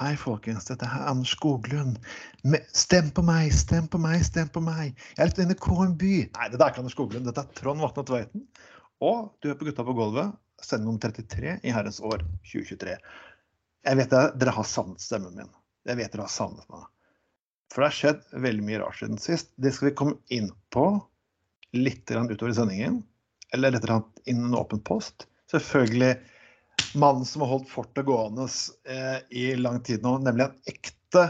Hei, folkens. Dette er Anders Skoglund. Stem på meg, stem på meg, stem på meg. Jeg er litt inne i KMB. Nei, det er ikke Anders Skoglund. Dette er Trond Vatne Tveiten. Og du er på Gutta på gulvet, sending nummer 33 i herrens år 2023. Jeg vet at dere har savnet stemmen min. Jeg vet dere har savnet meg. For det har skjedd veldig mye rart siden sist. Det skal vi komme inn på litt utover i sendingen. Eller rett og slett innen en åpen post. Selvfølgelig mannen som har holdt fortet gående eh, i lang tid nå, nemlig en ekte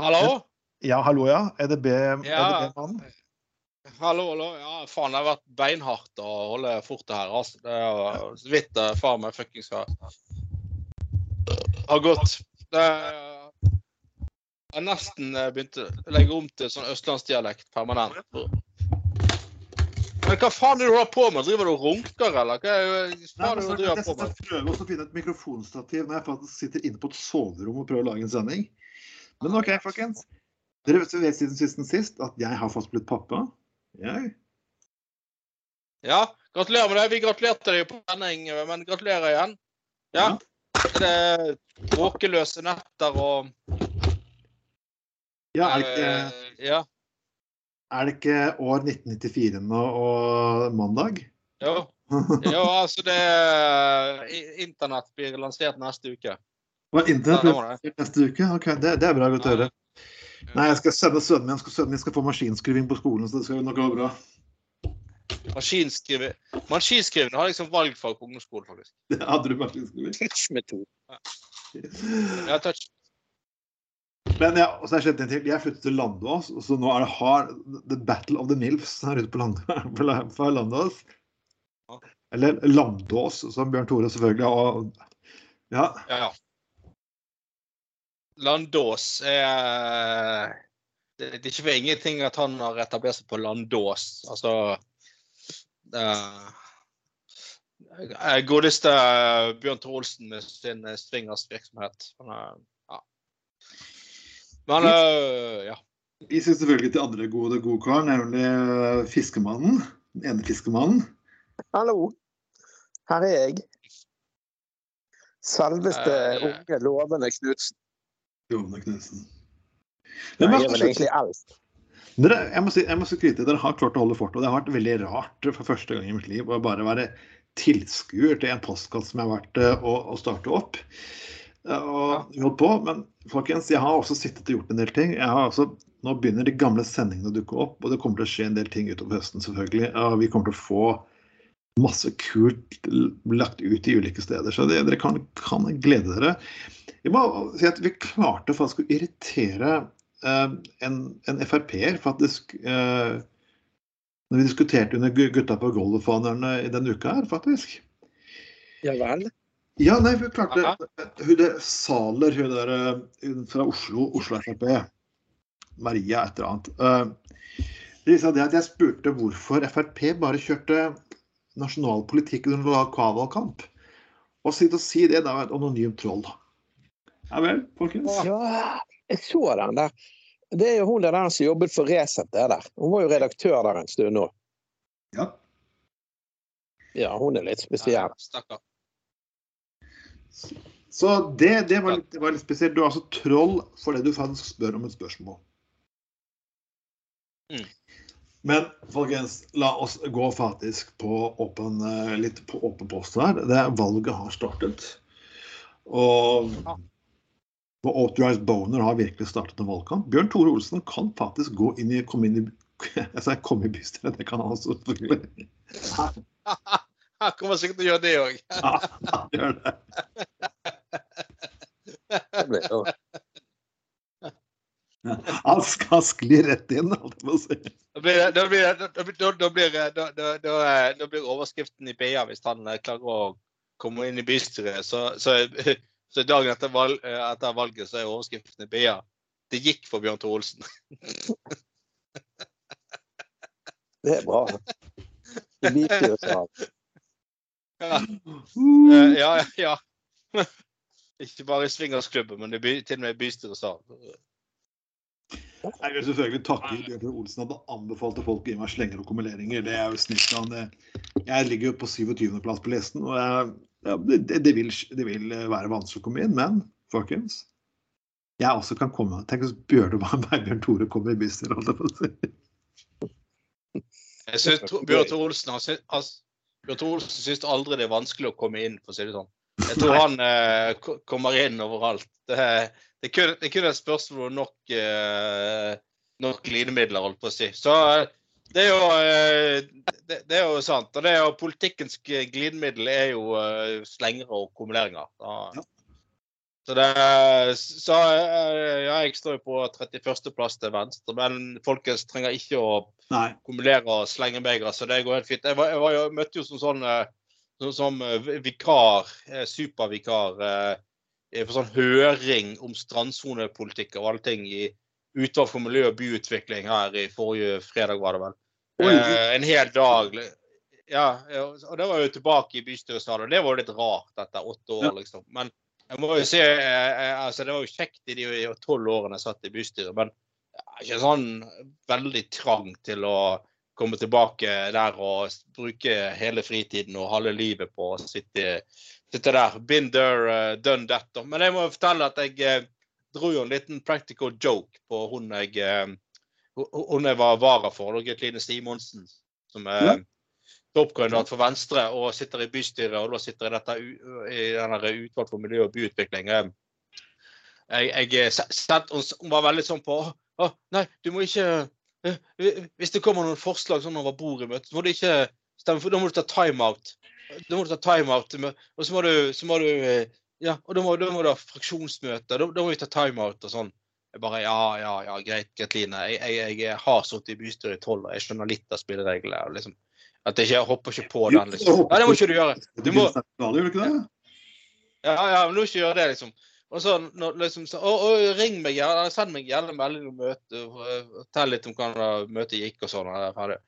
Hallo? Ja, hallo, ja. EDB, Ja. EDB-mann. Hallo, hallo. Ja, faen, det har vært beinhardt å holde fortet her. Altså. Det er så vidt det, far meg fuckings har har gått. Det Jeg har nesten eh, begynt å legge om til sånn østlandsdialekt permanent. Men hva faen er det du har på med? Driver du og runker, eller? Hva er det faen det du driver på med? prøver også å finne et mikrofonstativ når jeg faktisk sitter inne på et soverom og prøver å lage en sending. Men OK, folkens. Dere vet vet siden sisten sist at jeg har fast blitt pappa. Jeg. Ja, gratulerer med det. Vi gratulerte deg på sending, men gratulerer igjen. Ja. Det er tåkeløse netter og Ja, er det ikke, eh, Ja. Er det ikke år 1994 nå og mandag? Jo. jo, altså det i- Internett blir lansert neste uke. Hva, internett blir lansert neste uke? Ok, det, det er bra. Godt å høre. Nei, jeg skal sende sønnen min. skal- Sønnen min skal få maskinskriving på skolen, så det skal nok gå bra. Maskinskriving Maskinskriving har jeg som valgfag på ungdomsskolen, faktisk. Det hadde du maskinskriving. Touchmetode. Ja, touch. Men ja, og så har jeg skjedd en ting. Jeg flyttet til Landås, så nå er det hard The Battle of the Milfs her ute på, land, på Landås. Eller Landås, som Bjørn Tore selvfølgelig har. Ja, Ja, ja. Landås er det, er ikke for ingenting at han har etablert seg på Landås. Altså uh, Godeste Bjørn Tore Olsen med sin eh, swingers-virksomhet. Han er-. Men eh, ja. Vi skal selvfølgelig til andre gode godkar, nemlig øh, Fiskemannen. Den ene fiskemannen. Hallo. Her er jeg. Selveste Eh, unge, lovende Knutsen. Lovende Knutsen. Jeg er vel egentlig eldst. Dere, jeg må si, jeg må si skryte, dere har klart å holde fortet. Og det har vært veldig rart for første gang i mitt liv å bare være tilskuer til en postkasse som jeg har vært eh, å, å starte opp. Og holdt på, Men folkens, jeg har også sittet og gjort en del ting. Jeg har også, nå begynner de gamle sendingene å dukke opp, og det kommer til å skje en del ting utover høsten, selvfølgelig. Og vi kommer til å få masse kult lagt ut i ulike steder. Så det, dere kan, kan glede dere. Jeg må si at vi klarte faktisk å irritere eh, en, en Frp-er, faktisk. eh, når vi diskuterte under Gutta på Golf-fanerne i denne uka her, faktisk. Ja vel? Ja, nei, vi klarte det. Hun der Saler, hun der eh, hun fra Oslo, Oslo Frp. Maria et eller annet. Eh, det det at jeg spurte hvorfor Frp bare kjørte nasjonal politikk under lokalvalgkamp. Og sitte å si det, da er et anonymt troll. Ja vel, folkens. Ja, jeg så den der. Det er jo hun der som jobbet for Resett det der. Hun var jo redaktør der en stund nå. Ja. Ja, hun er litt spesiell. Stakkar. Så det, det, var litt, det var litt spesielt. Du er altså troll fordi du faktisk spør om et spørsmål. Mm. Men folkens, la oss gå faktisk på åpen, eh, litt på åpen post her. Det Valget har startet. Og Ja. Authorized Boner har virkelig startet en valgkamp. Bjørn Tore Olsen kan faktisk gå inn i, komme inn i jeg sa komme i bystyret, det kan han også selvfølgelig. Han kommer sikkert til å gjøre det òg. Ja, han gjør det. jo Han skal skli rett inn, holdt jeg på å si. Da blir, da, blir, da, da, da, blir, da, da, da, da blir overskriften i BA hvis han eh, klarer å komme inn i bystyret. Så, så, så dagen etter, valg, eh, etter valget så er overskriften i BA det gikk for Bjørn Tore Olsen. Det er bra. Det liker jo sånn. Ja, uh, ja. ja. Ikke bare i swingersklubben, men det by- til og med i bystyresal. Jeg vil selvfølgelig takke Bjørn Olsen at han anbefalte folk å gi meg slenger og kumuleringer. Det er jo snilt av. Det- Jeg ligger jo på 27.-plass på listen, og jeg, ja, det, det, vil, det vil være vanskelig å komme inn, men folkens Jeg også kan komme. Tenk hvis Bjørn, Bjørn Tore kommer i bystyret, holdt jeg på å si. Jeg synes Bjørn Tore Olsen har, Bjørn Olsen syns aldri det er vanskelig å komme inn, for å si det sånn. Jeg tror han eh, kommer inn overalt. Det, det, kun, det er kun et spørsmål om nok, eh, nok glidemidler, holdt på å si. Så eh, det er jo, eh, det, det er jo sant. Og det er jo politikkens glidemiddel er jo eh, slengere og kumuleringer. Ja. Så, det Så ja, jeg står jo på 31.-plass til venstre, men folkens trenger ikke å Nei. kumulere og slenge begre, så det går helt fint. Jeg, var, jeg, var jeg møtte jo som sånn eh, som, eh, vikar, eh, supervikar, på sånn høring om strandsonepolitikk og alle ting i utvalg for miljø og byutvikling her i forrige fredag, var det vel. Eh, en hel dag. Ja, og det var jo tilbake i bystyresalen. Det var jo litt rart etter åtte år, liksom. Men jeg må jo si, eh, eh, altså det var jo kjekt i de tolv årene jeg satt i bystyret. men jeg er ikke sånn veldig trang til å komme tilbake der og bruke hele fritiden og halve livet på å sitte, sitte der. Been there, uh, done that. Men jeg må jo fortelle at jeg eh, dro jo en liten practical joke på hun jeg, eh, hun- jeg var vara for, Line Simonsen, som er Ja. Toppkandidat for Venstre og sitter i bystyret og da sitter i dette i denne utvalg for miljø og byutvikling. Eh, Jeg, jeg, s- sett- hun var veldig sånn på «Å, å, Nei, du må ikke eh, Hvis det kommer noen forslag sånn over bordet i møtet, så må du ikke stemme for. Da må du ta timeout. Da må du ta timeout. Og så må du, så må du eh, Ja, og da må, da må du ha fraksjonsmøte. Da, da må vi ta timeout og sånn. Jeg bare Ja, ja, ja, greit, Gretline. Jeg, jeg, jeg har sittet i bystyret i tolv år. Jeg skjønner litt av spillereglene. Liksom, at jeg ikke jeg hopper ikke på den. liksom. Nei, det må ikke du gjøre. Du må-? Ja, ja, men du må ikke gjøre det, liksom. Og så når, liksom, så, å, å, ring meg, gjerne, send meg gjerne melding om møtet. eh, Fortell litt om hvordan møtet gikk og sånn. jeg.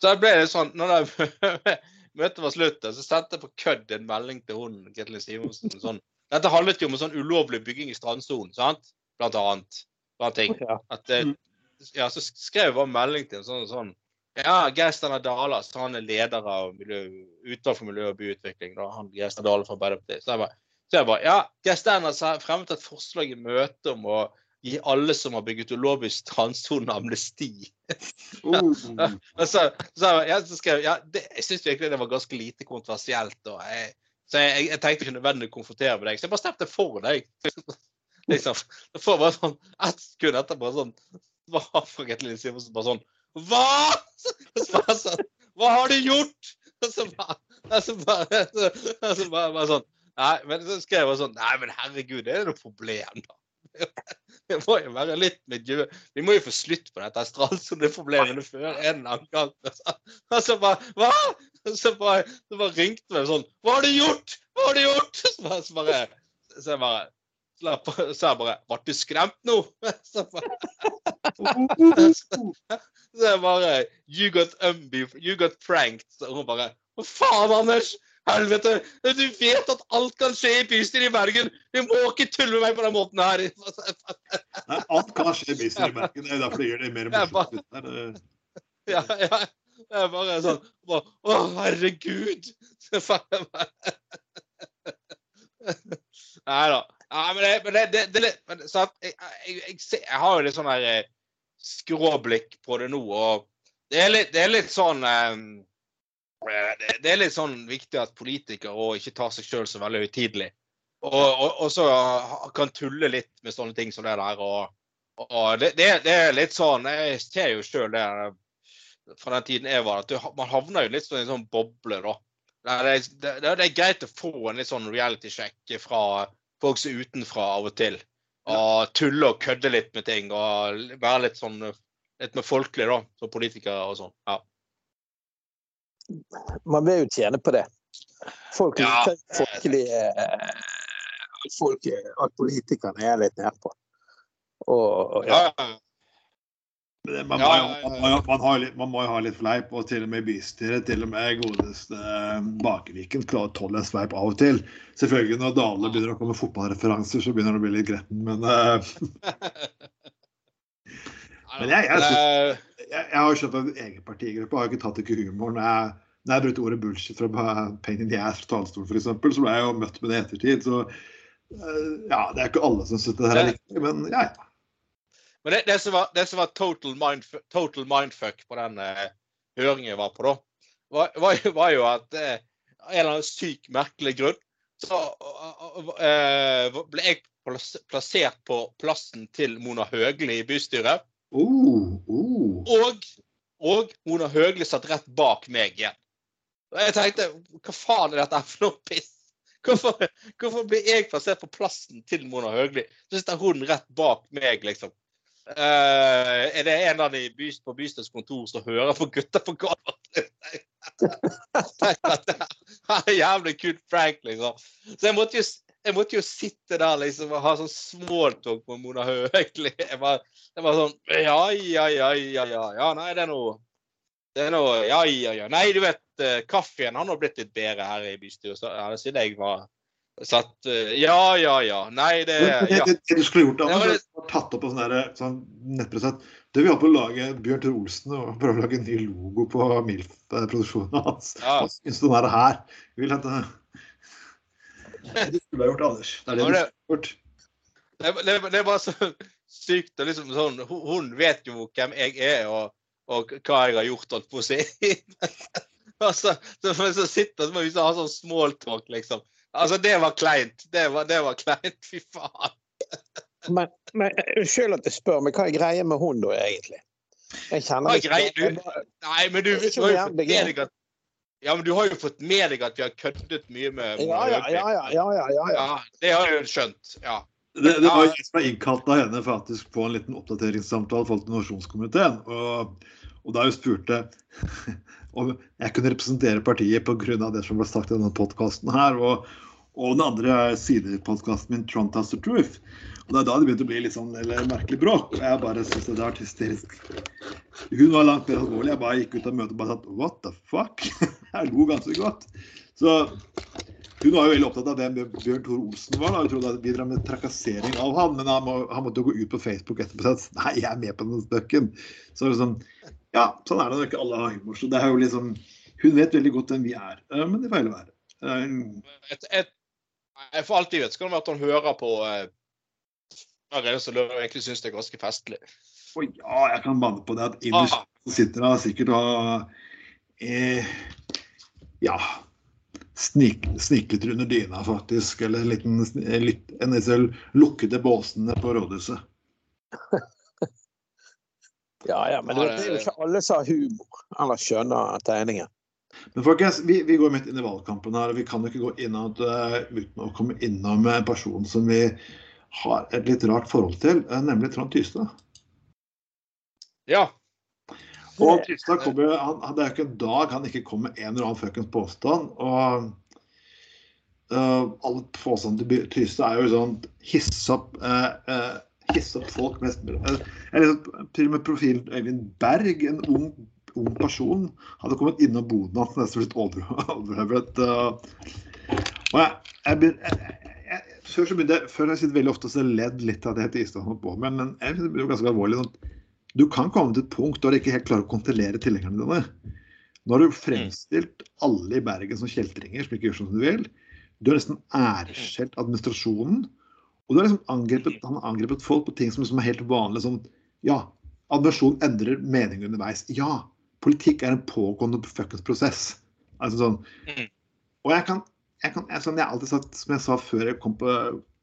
Så det ble det sånn, når det, møtet var slutt, så sendte jeg på kødd en melding til hun, Ketil Simonsen. Sånn. Dette handlet jo om en sånn ulovlig bygging i strandsonen, sant? Blant annet. Blant ting. Ja. At, eh, Mm. ja, så skrev jeg bare melding til en sånn, sånn Ja, Geir Steinar så han er leder av miljø, utvalg for miljø og byutvikling. Da, han Geir Steinar Dale fra Arbeiderpartiet. Så jeg bare, så jeg bare Ja, Geir har fremmet et forslag i møte om å gi alle som har bygget ulovlig strandsone, amnesti. Uh. Så, så, jeg, ja, så skrev ja, det, jeg syns virkelig det var ganske lite kontroversielt. Og jeg, så jeg, jeg tenkte ikke nødvendig å konfrontere med deg, så jeg bare stemte for deg. liksom. Så får bare sånn ett sekund etterpå sånn bare fra Getlin Simonsen bare sånn Hva?! Sånn, Hva har du gjort?! Og så bare, bare, så, bare, bare sånn Nei, men så skrev jeg sånn Nei, men herregud, det er noe problem, da. Det må jo være litt miljø... Vi må jo få slutt på dette strandsoneproblemet før en eller annen gang. Og så bare Hva?! Så bare, så bare ringte vi sånn Hva har du gjort?! Hva har du gjort?! Så bare, så bare, så bare. Så jeg bare Ble du skremt nå? Så jeg bare You got umby, you got pranked. Så hun bare Hva faen, Anders? Helvete! Du vet at alt kan skje i bystyret i Bergen! Du må ikke tulle med meg på den måten her! Nei, alt kan skje i bystyret i Bergen. Det er derfor det gjør det mer morsomt. Det er, Ja, ja. Det bare sånn bare, Å, herregud! Så Nei da. Men det, men det, det, det men, så at? Jeg, jeg, jeg, jeg har jo litt sånn her eh, skråblikk på det nå, og det er litt, det er litt sånn um, det, er litt sånn viktig at politikere òg ikke tar seg sjøl så veldig høytidelig. Og, og, og så kan tulle litt med sånne ting som det der. Og, og det, det, er litt sånn Jeg ser jo sjøl det fra den tiden jeg var, at du, man havner jo litt sånn i en sånn boble, da. Det er, det er greit å få en litt sånn reality-sjekk fra folk som er utenfra av og til. Og tulle og kødde litt med ting. Og være litt sånn litt med folkelig, da. Som politiker og sånn. Ja. Man vil jo tjene på det. Folk Ja. liker folkelig eh, folk, At politikerne er litt nedpå. Og, og ja. Ja, Man, må, ja, jo- ja. man, man, har man må jo ha litt fleip, og til og med bystyret, til og med godeste eh, Bakerviken klarer å tåle en sveip av og til. Selvfølgelig når Dale begynner å komme med fotballreferanser, så begynner det å bli litt gretten, men uh, Men jeg- jeg synes, jeg, jeg har skjønt at egen partigruppe har jo ikke tatt ikke humor. Når jeg, når jeg brukte ordet bullshit fra pain in the ass fra talerstolen, f.eks., så ble jeg jo møtt med det i ettertid. Så uh, ja, det er ikke alle som syns det her er riktig, men ja, ja. Men det, det, som var, det som var total, mind, total mindfuck på den eh, høringen jeg var på, da, var, var, var jo at eh, av en eller annen syk, merkelig grunn så eh, ble jeg plassert på plassen til Mona Høgli i bystyret. Uh, uh. Og, og Mona Høgli satt rett bak meg igjen. Og jeg tenkte hva faen er dette for noe piss? Hvorfor, hvorfor blir jeg plassert på plassen til Mona Høgli? Så sitter hun rett bak meg, liksom. Eh, er det en av de by, på bystyrets kontor som hører på gutta på gulvet? Tenk at det er jævlig kult prank, liksom. Så jeg måtte jo, jeg måtte jo sitte der liksom og ha sånn smalltalk med Mona Høgli. Jeg var, jeg var sånn Ja, ja, ja, ja, ja. ja nei, det er noe det er noe Ja, ja, ja. Nei, du vet, eh, kaffen han har blitt litt bedre her i bystyret ja, siden jeg var satt at Ja, ja, ja. Nei, det ja. det, du skulle gjort, Anders, var tatt opp på sånn sånn nettprosent. Du, vi holder på å lage Bjørn Tore Olsen og prøve å lage en ny logo på MILF-produksjonen hans. Ja. Hva syns du om det her? Vi vil hente Det skulle du ha gjort, Anders. Det er det du skulle gjort. Det, det, det var så sykt. og liksom sånn, hun, hun vet jo hvem jeg er, og, og hva jeg har gjort, holdt på å si. altså, så, så, så sitter så og har sånn smalltalk, liksom. Altså, det var kleint. Det var, det var kleint. Fy faen. Men, men eh, unnskyld at jeg spør, men hva er greia med hun da, egentlig? Jeg kjenner er ikke- jeg bare- Nei, men du, du har jo fått med deg at ja, men du har jo fått med deg at vi har køddet mye med Ja, ja, ja, ja, ja, ja, ja, det har jeg jo skjønt. Ja. Det, det var jeg som ble innkalt av henne faktisk på en liten oppdateringssamtale for forhold til Nasjonskomiteen. Og, og da hun spurte om jeg kunne representere partiet pga. det som ble sagt i denne podkasten her. Og, og den andre sidepodkasten min, 'Trump Tells the Truth. Og det er da det begynte å bli litt sånn eller merkelig bråk. Og jeg bare syntes det var hysterisk. Hun var langt mer alvorlig. Jeg bare gikk ut av møtet og bare satt What the fuck? Jeg lo ganske godt. Så hun var jo veldig opptatt av det Bjørn Tore Olsen var. da, Hun trodde at vi drev med trakassering av han, men han, må, han måtte jo gå ut på Facebook etterpå og si nei, jeg er med på den spøken. Så liksom, ja, sånn er det når ikke alle har humor. Så det er jo liksom, Hun vet veldig godt hvem vi er, eh, men det får heller være. Et, et, jeg får alltid skal det være at hun hører på Arild, som jeg egentlig syns det er ganske festlig. Å ja, jeg kan banne på det at innerst Ah, sitter hun sikkert og eh, ja, snik, sniklet under dyna, faktisk. Eller en liten en en av lukkede båsene på rådhuset. Ja, ja, men du det er jo ikke alle som har humor eller skjønner tegningen. Men folkens, vi, vi går midt inn i valgkampen her, og vi kan jo ikke gå innom, eh, uten å komme innom en person som vi har et litt rart forhold til, eh, nemlig Trond Tystad. ja. Og Tystad kommer, han, Det er jo ikke en dag han ikke kommer med en eller annen fuckings påstand. og uh, alle påstandene til Tystad er jo sånn hisse opp, uh, eh, hisse opp folk mest uh, liksom, Til og med profilen Øyvind Berg, en ung, ung person, hadde kommet innom boden hans nesten blitt overhøvlet. eh. og jeg, jeg, jeg, jeg, jeg, før så begynte jeg, før jeg sitter veldig ofte og ledd litt av det heter holdt på meg, men jeg synes det blir ganske alvorlig. sånn du kan komme til et punkt der du ikke helt klarer å kontrollere tilhengerne dine. Nå har du fremstilt alle i Bergen som kjeltringer som ikke gjør som du vil. Du har nesten æreskjelt administrasjonen. Og du har liksom angrepet, han har angrepet folk på ting som liksom er helt vanlig. Som ja, adversjon endrer mening underveis. Ja, politikk er en pågående fuckings prosess. Altså sånn. Mm. Og jeg kan, jeg kan jeg, sånn, jeg har alltid sagt, som jeg sa før jeg kom på,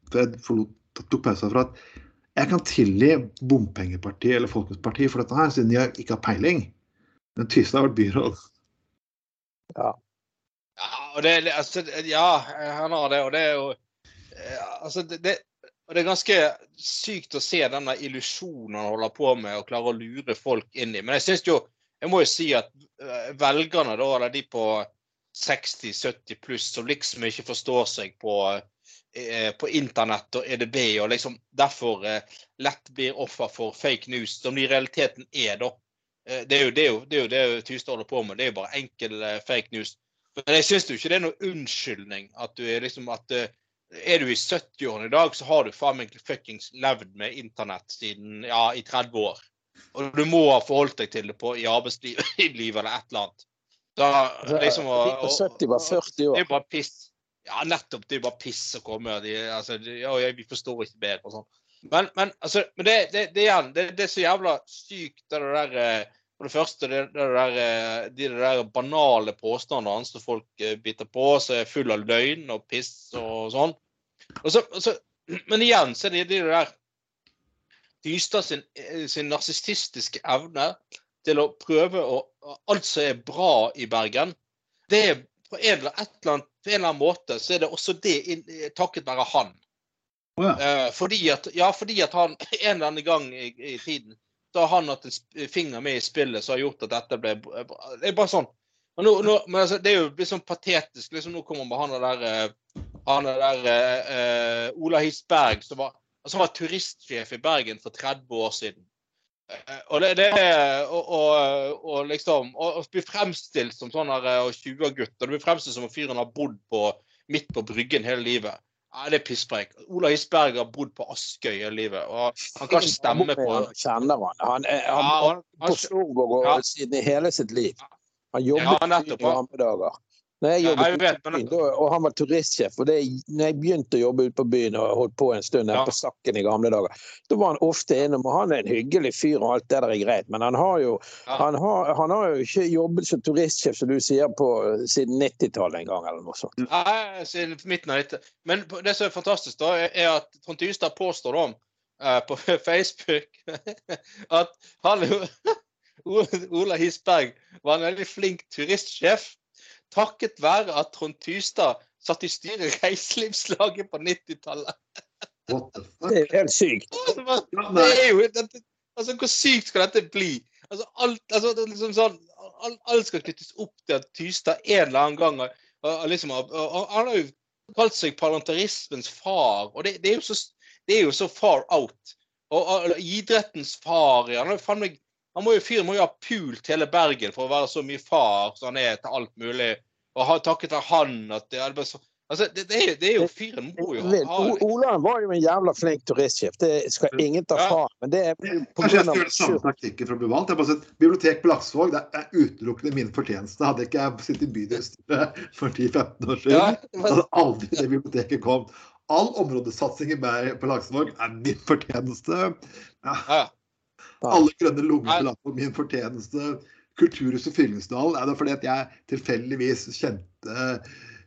før jeg forlot, tok pause herfra, at jeg kan tilgi bompengepartiet eller Folkets parti for dette her, siden de ikke har peiling. Men Tystad har vært byråd. Ja, og det, altså, ja, han har det, og det er jo eh, Altså, det, det og det er ganske sykt å se denne illusjonen han holder på med og klarer å lure folk inn i. Men jeg synes jo, jeg må jo si at eh, velgerne, da, eller de på 60-70 pluss, som liksom ikke forstår seg på, eh, på internett og EDB, og liksom derfor eh, lett blir offer for fake news, som de i realiteten er, da. Det er jo det, er jo, det, er det Tystad holder på med. Det er jo bare enkel fake news. Men jeg syns jo ikke det er noen unnskyldning at du er liksom at eh, er du i 70-årene i dag, så har du faen meg fuckings levd med internett siden ja, i 30 år. Og du må ha forholdt deg til det på, i arbeidslivet eller et eller annet. Da, liksom, og, og, på 70 var 40 Det er bare piss. Ja, nettopp. Det er bare piss å komme. De, altså, de, ja, ja, vi forstår ikke bedre og sånn. Men, men, altså, men det, det, det, igjen, det, det er så jævla sykt, det der eh, For det første, det, det der, eh, de der banale påstandene som folk eh, biter på, som er full av løgn og piss og sånn. Og så, og så, men igjen så er det de der Dystad sin, eh, sin narsissistiske evne til å prøve å Alt som er bra i Bergen, det er på en eller, annet, på en eller annen måte så er det også det takket være han. Ja. Eh, fordi at, ja, fordi at han en eller annen gang i, i tiden så har han hatt en finger med i spillet som har gjort at dette ble. Det er bare sånn. Nå, nå, men altså, det er jo litt sånn patetisk. liksom Nå kommer med han der, eh, han der eh, Ola Hisberg, som var, altså, var turistsjef i Bergen for 30 år siden. Og det, det og, og, og liksom og, og fremstilt som sånn her eh, 20-gutt. Og det blir fremstilt som om fyren har bodd på, midt på Bryggen hele livet. Nei, det er pisspreik. Ola Hisberg har bodd på Askøy hele livet. Og han kan ikke stemme på han. Kjenner han. Han er Ja, han, han, på Storgård Ja. siden i hele sitt liv. Han Ja, jobbet nettopp, i gamle dager. Jeg Ja, vet, men- og han var turistsjef, og det, når jeg begynte å jobbe ute på byen og holdt på en stund nede Ja. på Sakken i gamle dager, da var han ofte innom. Og han er en hyggelig fyr, og alt det der er greit, men han har jo, Ja. han har, han har jo ikke jobbet som turistsjef, som du sier, på siden 90-tallet en gang, eller noe sånt. Nei, siden midten av dette. Men det som er fantastisk, da, er at Trond Tystad påstår om uh, på Facebook at han Ola Hisberg var en veldig flink turistsjef. Takket være at Trond Tystad satt i styret i Reiselivslaget på 90-tallet. What the fuck? Det er helt sykt. Det er jo altså, Hvor sykt skal dette bli? Altså, alt, altså, det liksom sånn, alt, alt skal knyttes opp til at Tystad en eller annen gang har- har liksom, har- har- Han har jo kalt seg parlamentarismens far, og det, det, er jo så, det er jo så far out. Og, og idrettens far Han han, jo faen meg, han må jo fyren må jo ha pult hele Bergen for å være så mye far som han er til alt mulig. Og ha, takket være han at det, er bare så, altså, det, det, er, det er jo Fyren må jo ha O- Olav var jo en jævla flink turistsjef, det skal ingen ta fra. Men det er på Kanskje jeg grunn av skal gjøre samme taktikken fra Buvalt. Jeg har bare sett Bibliotek på Laksevåg det er utelukkende min fortjeneste. Hadde ikke jeg sittet i bydelsstyret for 10-15 år siden, hadde aldri det biblioteket kommet. All områdesatsing på Laksevåg er min fortjeneste. Ja, ja. Alle grønne lunger Nei. på min fortjeneste. Kulturhuset Fyllingsdalen er det fordi at jeg tilfeldigvis kjente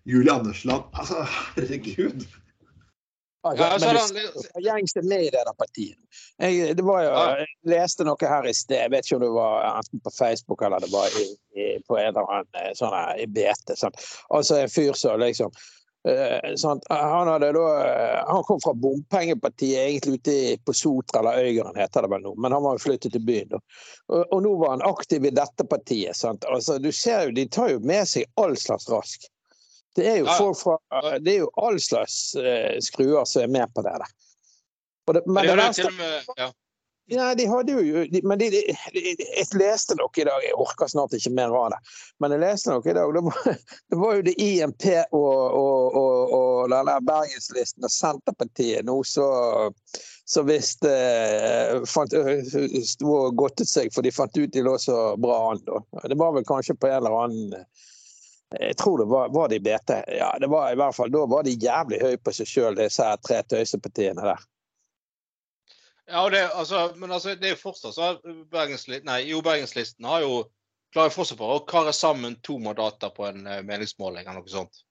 Julie Andersland. Altså, herregud. Altså, Ja, men det gjengs det med i det der partiet. Jeg, det var jo, jeg leste noe her i sted, jeg vet ikke om det var enten på Facebook eller det var i, i, på en eller annen eh, sånn i BT. Sant? Altså en fyr som liksom eh? Han, da, eh, han kom fra bompengepartiet, egentlig ute på Sotra, eller Øygarden heter det vel nå, men han var jo flyttet til byen. da. Og, og nå var han aktiv i dette partiet. Sant? Altså, du ser jo, De tar jo med seg all slags rask. Det er jo Ja. folk fra Det er jo all slags eh, skruer som er med på det der. Og det, men Men det det er verste med, ja. Ja, de hadde jo de, Men de, de, jeg leste noe i dag, jeg orker snart ikke mer av det. Men jeg leste noe i dag. Det var, var jo det IMP og, og, og, og den der Bergenslisten og Senterpartiet nå så så visst eh, fant, sto og godtet seg, for de fant ut de lå så bra an. Det var vel kanskje på en eller annen eh, Jeg tror det var, var de BT. Ja, det var i hvert fall, Da var de jævlig høye på seg sjøl, disse tre tøysepartiene der. Ja, det, altså, men altså, det er jo fortsatt så Bergenslisten Nei, jo, Bergenslisten har jo klarer fortsatt på å kare sammen to mandater på en eh, meningsmåling eller noe sånt.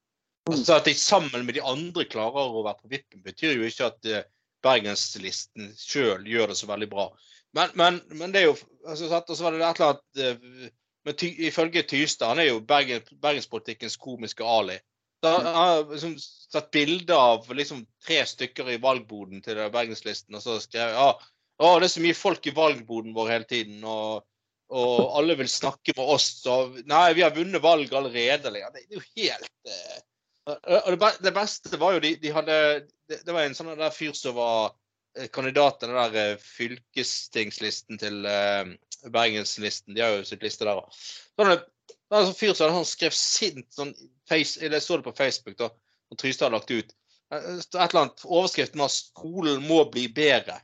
Altså At de sammen med de andre klarer å være på vippen, betyr jo ikke at eh, Bergenslisten sjøl gjør det så veldig bra. Men, men, men det er jo altså, så var det et eller annet eh, men ty, Ifølge Tystad, han er jo Bergen, bergenspolitikkens komiske Ali. Da har liksom satt bilde av liksom tre stykker i valgboden til Bergenslisten, og så skrev ja, å, det er så mye folk i valgboden vår hele tiden, og, og alle vil snakke med oss. Og nei, vi har vunnet valg allerede. Liksom. Det er jo helt uh, og det, det beste var jo de, de hadde det, det var en sånn der fyr som var eh, kandidat til den der eh, fylkestingslisten til uh, Bergenslisten. De har jo sitt liste der òg. Så det var en sånn fyr som han skrev sint sånn face, eller Jeg så det på Facebook, da. Når Trystad hadde lagt ut. Eh, Et eller annet overskriften var 'Skolen må bli bedre'.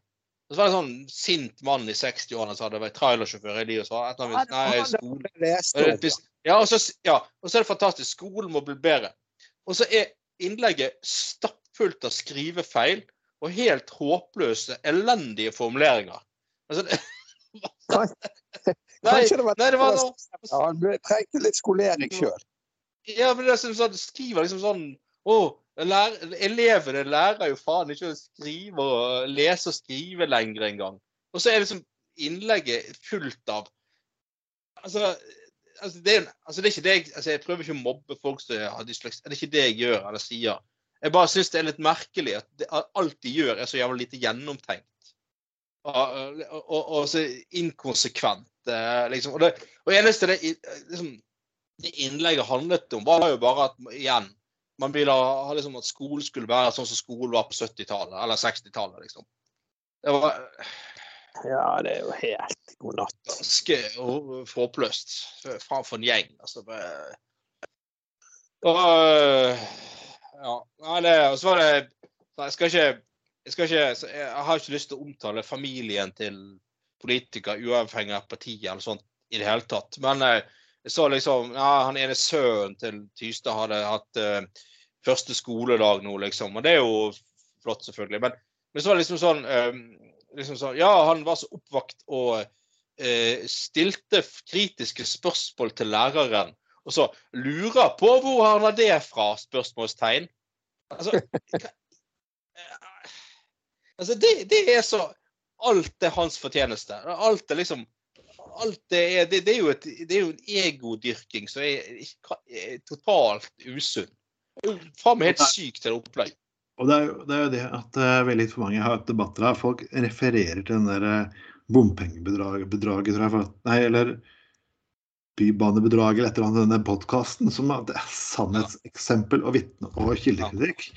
Og så var det en sånn sint mann i 60-årene som hadde vært trailersjåfør i livet. Så var et eller annet, nei, skole, Jeg leste og Ja, og så, ja, og så er det fantastisk. Skolen må bli bedre. Og så er innlegget stappfullt av skrivefeil og helt håpløse, elendige formuleringer. Altså, det, nei, det var nei, det var noe Ja, Han trengte litt skolering sjøl. Ja, men det er som sånn, skriver liksom sånn Å, lærer, elevene lærer jo faen ikke å skrive og lese og skrive lenger engang. Og så er liksom innlegget fullt av Altså, altså, det, altså det er ikke det jeg altså Jeg prøver ikke å mobbe folk som har dysleksi. Det er ikke det jeg gjør eller sier. Jeg bare syns det er litt merkelig at, det, at alt de gjør, er så jævlig lite gjennomtenkt. Og, og, og, og så inkonsekvent, liksom. Og det og eneste det liksom, det innlegget handlet om, var jo bare at igjen man ville ha liksom at skolen skulle være sånn som skolen var på 70-tallet eller 60-tallet. liksom. Det var Ja, det er jo helt god natt. ganske håpløst. framfor for en gjeng. altså. Og, ja, nei, det, og så var det Jeg skal ikke jeg, skal ikke, jeg har ikke lyst til å omtale familien til politikere uavhengig av parti eller sånt i det hele tatt. Men eh, jeg så liksom ja, Han ene sønnen til Tystad hadde hatt eh, første skoledag nå, liksom. Og det er jo flott, selvfølgelig. Men, men så var det liksom sånn, eh, liksom sånn Ja, han var så oppvakt og eh, stilte kritiske spørsmål til læreren. Og så lurer på hvor han har det fra? spørsmålstegn. Altså, altså det, det er så Alt er hans fortjeneste. Alt er liksom alt det er, det, det er jo et, det er jo en egodyrking som er, er totalt usunn. Faen meg helt sykt til opplegg. Og det er, jo, det er jo det at uh, veldig for mange har hatt debatter her. Folk refererer til den der eh, bompengebedraget, tror jeg. For, nei, eller bybanebedraget eller et eller annet denne podkasten. Som er et sannhetseksempel og vitne og kildekritikk.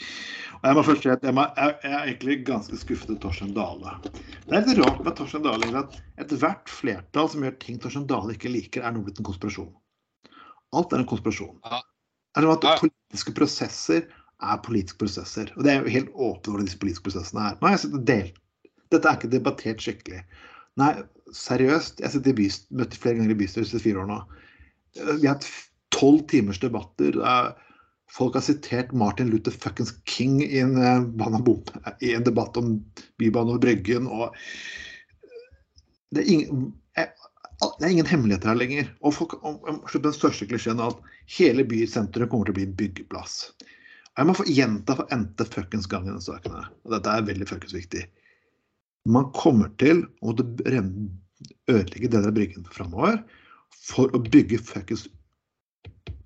Og jeg må først si at jeg, må, jeg, jeg er egentlig ganske skuffet over Torstein Dale. Det er litt rart med Torstein Dale at ethvert flertall som gjør ting Torstein Dale ikke liker, er nå blitt en konspirasjon. Alt er en konspirasjon. Det er at politiske prosesser er politiske prosesser. Og det er jo helt åpent hvordan disse politiske prosessene er. Og delt. Dette er ikke debattert skikkelig. Nei, seriøst. Jeg har møtt flere ganger i bystyret disse fire år nå. Vi har hatt tolv timers debatter. Er- Folk har sitert Martin Luther fuckings King i en, eh, i en debatt om Bybanen over Bryggen. og det er ingen, jeg- det er ingen hemmeligheter her lenger. Og folk, om, om, den største klisjeen av at hele bysenteret kommer til å bli en byggeplass. Jeg må få gjenta for n-te fuckings gang i denne saken. Og dette er veldig fuckings viktig. Man kommer til å ødelegge deler av Bryggen framover for å bygge fuckings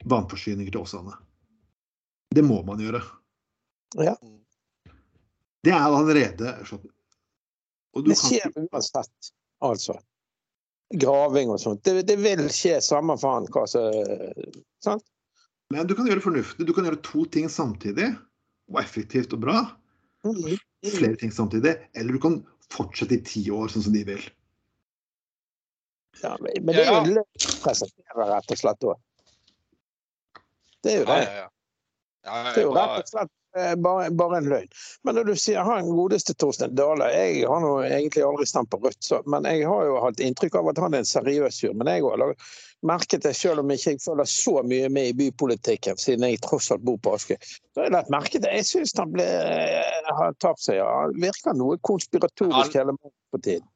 vannforsyninger til Åsane. Det må man gjøre. Ja. Det er allerede sånn. Det skjer kan... uansett, altså. Graving og sånt. Det, det vil skje samme faen hva som Sant? Men du kan gjøre det fornuftig. Du kan gjøre to ting samtidig, og effektivt og bra. Mm. Flere ting samtidig. Eller du kan fortsette i ti år, sånn som de vil. Ja, men det er jo Ja. å presentere, rett og slett. da. Det er jo Ja, det. ja, ja. Ja, Det er jo rett og slett bare, bare en løgn. Men når du sier han godeste Torstein Dale Jeg har nå egentlig aldri stemt på Rødt, så, men jeg har jo hatt inntrykk av at han er en seriøs fyr. Men jeg har merket det, selv om jeg ikke følger så mye med i bypolitikken, siden jeg tross alt bor på Askøy. Så har jeg lagt merke til Jeg syns han ble, eh, har tapt seg. Han virker noe konspiratorisk hele på tiden.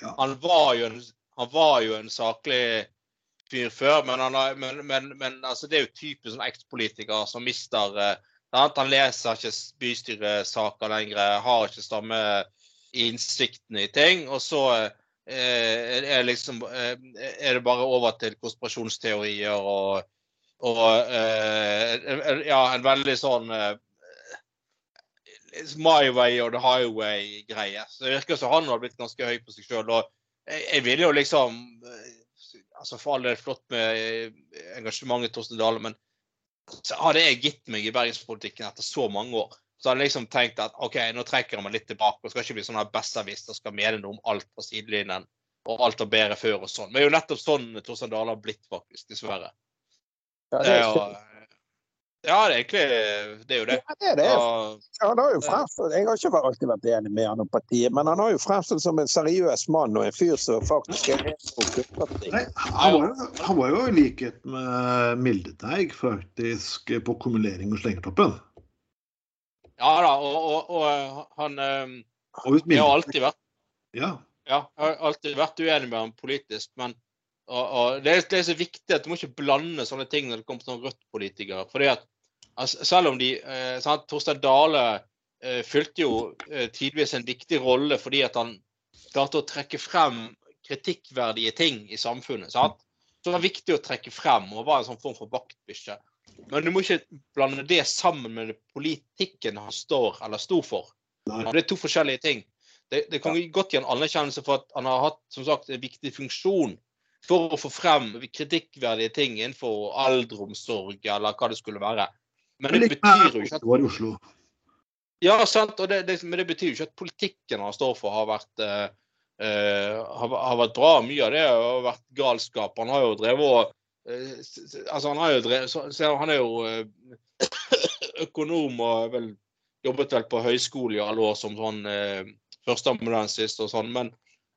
han var jo en, han var jo en saklig fyr før, men, han har, men, men, men altså, det er jo typisk sånn ekspolitiker som mister eh? Han leser ikke bystyresaker lenger, har ikke samme innsikten i ting. Og så eh, er, liksom, eh, er det bare over til konspirasjonsteorier og, og eh, ja, en veldig sånn My way or the highway-greie. Så Det virker som han har blitt ganske høy på seg sjøl. Jeg, jeg vil jo liksom altså For all del flott med engasjementet engasjementet Torstein Dale, men hadde jeg gitt meg i bergenspolitikken etter så mange år, så hadde jeg liksom tenkt at OK, nå trekker jeg meg litt tilbake og skal ikke bli sånn besserwisser skal mene noe om alt på sidelinjen og alt var bedre før og sånn. Men det er jo nettopp sånn Torstein Dale har blitt, faktisk. Dessverre. Ja, Det er jo, ja, det er egentlig det er jo det. Ja, det er det. Ja, Han har jo fremstått, jeg har ikke alltid vært enig med han om partiet, men han har jo fremstått som en seriøs mann og en fyr som faktisk er. Nei, han, var jo, han var jo i likhet med Mildeteig faktisk på kumulering og slengertoppen. ja da, og, og, og han eh, Og Jeg har alltid vært ja, Ja, jeg har alltid vært uenig med ham politisk, men og, og det, er, det er så viktig at du må ikke blande sånne ting når det kommer til sånne Rødt-politikere. fordi at altså, Selv om de eh, sant, Torstein Dale eh, fylte jo eh, tidvis en viktig rolle fordi at han klarte å trekke frem kritikkverdige ting i samfunnet. sant? Så det var viktig å trekke frem og var en sånn form for vaktbikkje. Men du må ikke blande det sammen med politikken han står eller sto for. nei. Det er to forskjellige ting. Det, det kan godt gi en anerkjennelse for at han har hatt som sagt, en viktig funksjon for å få frem kritikkverdige ting innenfor eldreomsorg eller hva det skulle være. Men det betyr jo ikke at Det var i Oslo. ja, sant, og det, det, men det betyr jo ikke at politikken han står for, har vært, uh, har, har vært bra. Mye av det har vært galskap. Han har jo drevet og s- Altså, han har jo drevet så, så Han er jo uh, økonom og vel, jobbet vel på høyskole i alle år som sånn førsteamanuensis og sånn. Men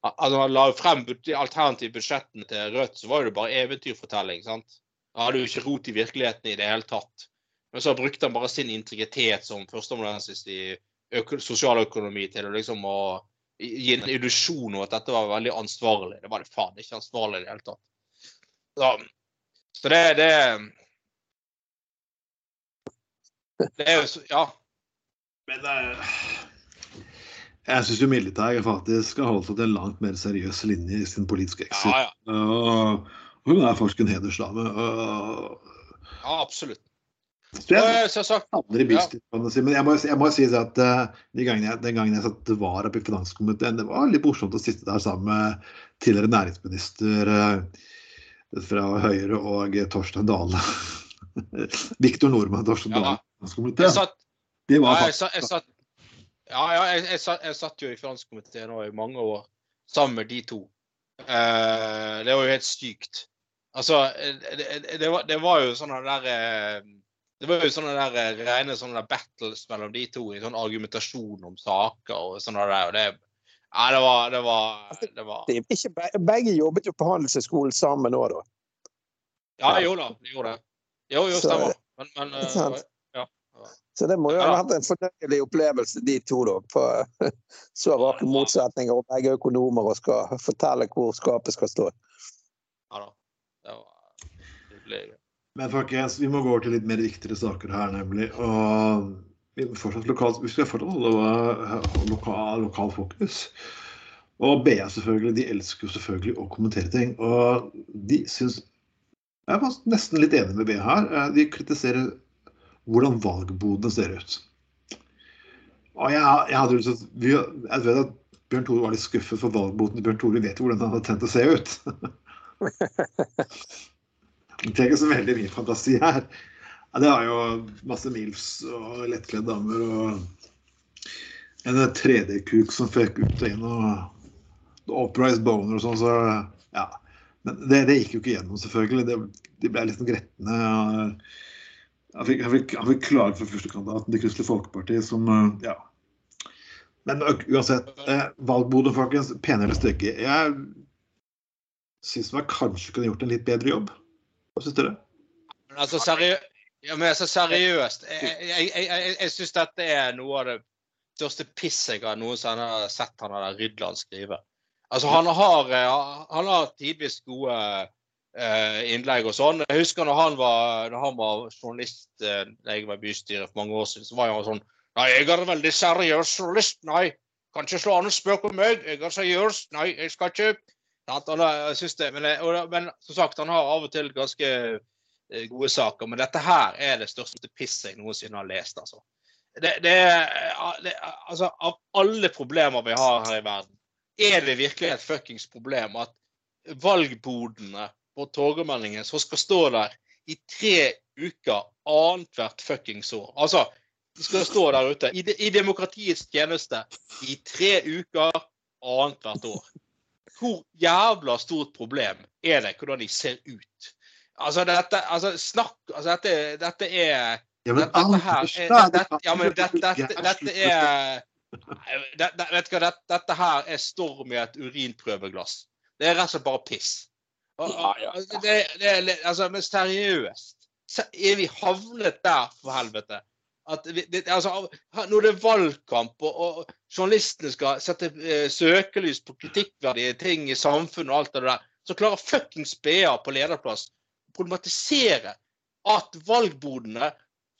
altså, han la frem alternative budsjettene til Rødt, så var det bare eventyrfortelling. sant? Han hadde jo ikke rot i virkeligheten i det hele tatt. Men så brukte han bare sin integritet som førsteamanuensis i øko sosialøkonomi til å liksom å gi en illusjon om at dette var veldig ansvarlig. Det var det faen ikke ansvarlig i det hele tatt. Så, så det, det Det er jo så Ja. Men eh, jeg syns jo Mildeteig faktisk har holdt seg til en langt mer seriøs linje i sin politiske exit. Ja, ja. Og hun er faktisk en hedersdame. ja absolutt. Sagt, si. Men jeg må, jeg må si at eh, de gangene jeg, den gangen jeg satt var oppe i finanskomiteen, det var litt morsomt å sitte der sammen med tidligere næringsminister eh, fra Høyre og Torstein Dale. Viktor Nordmann Torstein Ja, Dale. jeg satt, Det ja, var faktisk jeg, satt, ja, ja, jeg, jeg, satt, jeg satt jo i finanskomiteen nå i mange år sammen med de to. Eh, det var jo helt sykt. Altså, eh, det, det, var, det var jo sånne der eh, Det var jo sånne der rene sånne der battles mellom de to i sånn argumentasjon om saker og sånn der. Og det, Nei, det var Det var, det var Det Ikke, be- begge jobbet jo på Handelshøyskolen sammen òg, da. Ja, jo da. De gjorde det. Jo, jo, stemmer. Men, men. Så det må jo ha vært en fornøyelig opplevelse, de to, da. På så rake motsetninger, og begge økonomer og skal fortelle hvor skapet skal stå. ja da. Det var hyggelig. Men folkens, vi må gå over til litt mer viktigere saker her, nemlig. Og vi, lokalt, vi skal fortsatt holde eh, lokal, lokal fokus. Og BA selvfølgelig, de elsker jo selvfølgelig å kommentere ting. Og de syns Jeg var nesten litt enig med BA her. Eh, De kritiserer hvordan valgbodene ser ut. Og jeg, jeg hadde Jeg vet at Bjørn Tore var litt skuffet for valgboten til Bjørn Tore. Vet jo hvordan han hadde tenkt å se ut. Det trenger ikke så veldig mye fantasi her. Ja, det har jo masse milfs og lettkledde damer og en 3D-kuk som føk ut og inn og oppreist boner og sånn, så ja. Men det, det gikk jo ikke gjennom, selvfølgelig. Det, de ble litt sånn gretne. og Han fikk, fikk, fikk klage for førstekandidaten til Kristelig Folkeparti, som eh, ja. Men uansett, eh, valgbode, folkens. Pene eller stygge. Jeg syns man kanskje kunne gjort en litt bedre jobb. Hva syns dere? Altså, seriø ja, men altså seriøst. Jeg, jeg, jeg, jeg, syns dette er noe av det største pisset jeg har noensinne sett han der Rydland skrive. Altså, han har, eh, han har tidvis gode innlegg og sånn. Jeg husker når han var, når han var journalist eh, da jeg var i bystyret for mange år siden, så var han sånn Nei, jeg er en veldig seriøs journalist. Nei, kan ikke slå an en spøk om meg. Jeg er seriøs. Nei, jeg skal ikke det, men, men som sagt, han har av og til ganske eh, gode saker. Men dette her er det største pisset jeg noensinne har lest, altså. Det, det, det, altså, av alle problemer vi har her i verden, er det virkelig et fuckings problem at valgbodene på Torgallmenningen som skal stå der i tre uker annethvert fuckings år. Altså, de skal stå der ute i, de, i demokratiets tjeneste i tre uker annethvert år. Hvor jævla stort problem er det hvordan de ser ut? Altså, dette, altså snakk Altså, dette, dette er Ja, men dette, her er, dette, ja, men dette, dette, dette er vet du hva, dette her er storm i et urinprøveglass. Det er rett og slett bare piss. Og, og, og det, det, er litt- altså, men seriøst. Er vi havnet der, for helvete? At vi, det, altså, når det er valgkamp og, journalistene skal sette uh, søkelys på kritikkverdige ting i samfunnet og alt det der, så klarer fuckings BA på lederplass å problematisere at valgbodene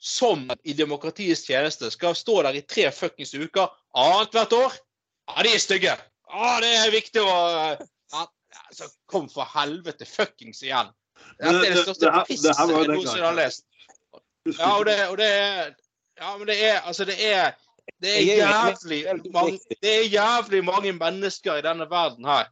som i demokratiets tjeneste skal stå der i tre fuckings uker annethvert år. Ja, de er stygge. Ja, det er viktig å ja, altså, Kom for helvete fuckings igjen. Dette er det største pisset jeg noensinne har lest. Ja, og det, og det er Ja, men det er Altså, det er det er jævlig mange, det er jævlig mange mennesker i denne verden her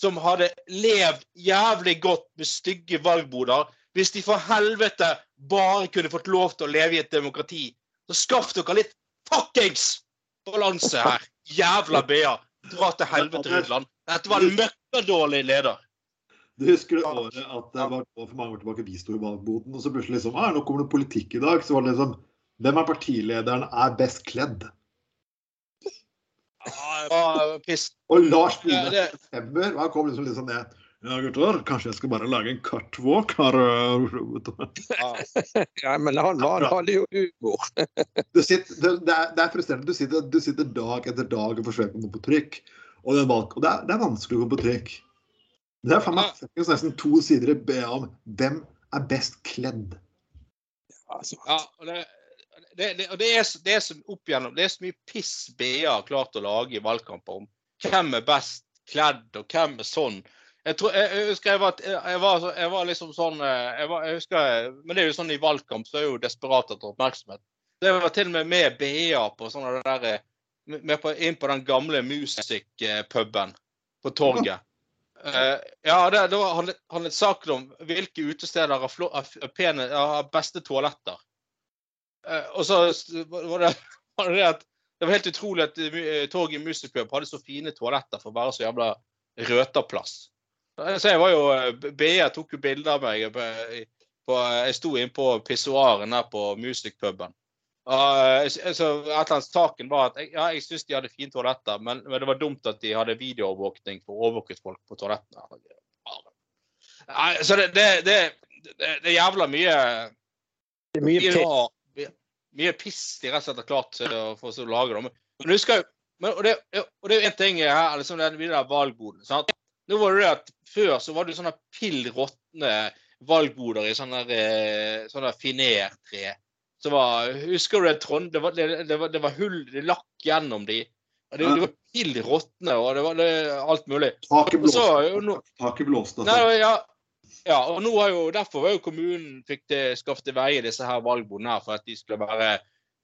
som hadde levd jævlig godt med stygge valgboder hvis de for helvete bare kunne fått lov til å leve i et demokrati. Så skaff dere litt fuckings balanse her. Jævla BA. Dra til helvete, Rudland. Dette var en møkkadårlig leder. Du husker det året at det var for mange år tilbake vi sto i valgboden, og så plutselig liksom ah, Nå kommer det politikk i dag. Så var det liksom Hvem av partilederen er best kledd? Piss. Og Lars Ja, i september han kom liksom litt sånn ned. Ja, gutter, kanskje jeg skal bare lage en catwalk her. Ja. Ja, men han var, hadde jo humor. Du sitter, det, er, det er frustrerende. Du sitter, du sitter dag etter dag og forsøker å komme på trykk. Og, det er, valg, og det, er, det er vanskelig å komme på trykk. Det er faen meg nesten to sider i BA om hvem er best kledd. Altså, Ja, og det, det, det, og det, er, det, er så opp igjennom, det er så mye piss BA har klart å lage i valgkamper om hvem er best kledd, og hvem er sånn. Jeg, tror, jeg, jeg husker jeg var, jeg var, jeg var liksom sånn eh, jeg var, jeg husker, Men det er jo sånn i valgkamp så er jo desperat etter oppmerksomhet. Det var til og med med BA på sånn av det der, eh, med på, inn på den gamle musikkpuben på torget. Uh, ja, det, det var, handlet, saken om hvilke utesteder har, flå- har pene, har beste toaletter. Uh, og så var det, var det at det var helt utrolig at eh, torget i Musikkpub hadde så fine toaletter for å være så jævla røterplass. Så jeg var jo BA tok jo bilder av meg. På, på, jeg sto inne på pissoaren der på Music Puben. Uh, så et eller annet saken var at ja, jeg syns de hadde fine toaletter, men, men det var dumt at de hadde videoovervåkning for å overvåke folk på toalettene. Nei, så det, det, det, det, er jævla mye det er mye mye, mye, piss de rett og slett har klart til å få å lage. dem. Men, men husker jo men, og, det, og det er jo en ting her, liksom den videre valgboden. sant? Nå var det det at Før så var det sånne pill råtne valgboder i sånne, eh, sånne finertre. Så var, husker du Trond? Det var, det, det var, det var hull, det lakk gjennom de. Det, det var pill råtne, og det var det, alt mulig. Taket blåste. nå- Taket blåste. Nei, Altså. ja, ja, og nå har jo, derfor har jo kommunen fikk det, skaffet til veie disse her valgbordene her, for at de skulle være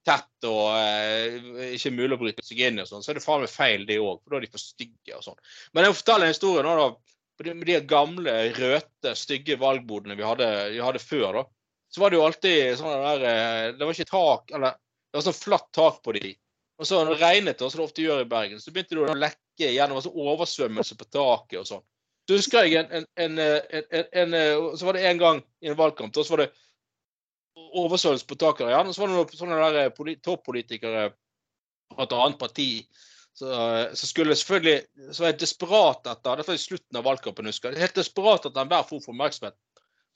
tett og eh, ikke mulig å bryte seg inn og sånn. Så er det faen meg feil, det òg, for da er de for stygge og sånn. Men jeg forteller en historie nå, da. Med de gamle, røte, stygge valgbordene vi hadde, vi hadde før, da. Så var det jo alltid sånn der eh, Det var ikke tak, eller det var sånn flatt tak på de. Og så når det regnet, som det ofte gjør i Bergen, så begynte det å lekke gjennom altså oversvømmelse på taket og sånn. Så husker jeg en, en, en, en, en, eh, Så var det en gang i en valgkamp, da så var det oversvømmelse på taket igjen. Og så var det noen sånne der eh, toppolitikere fra et annet parti så skulle selvfølgelig Så var jeg desperat etter Dette var i slutten av valgkampen, husker jeg. Helt desperat etter enhver form for oppmerksomhet.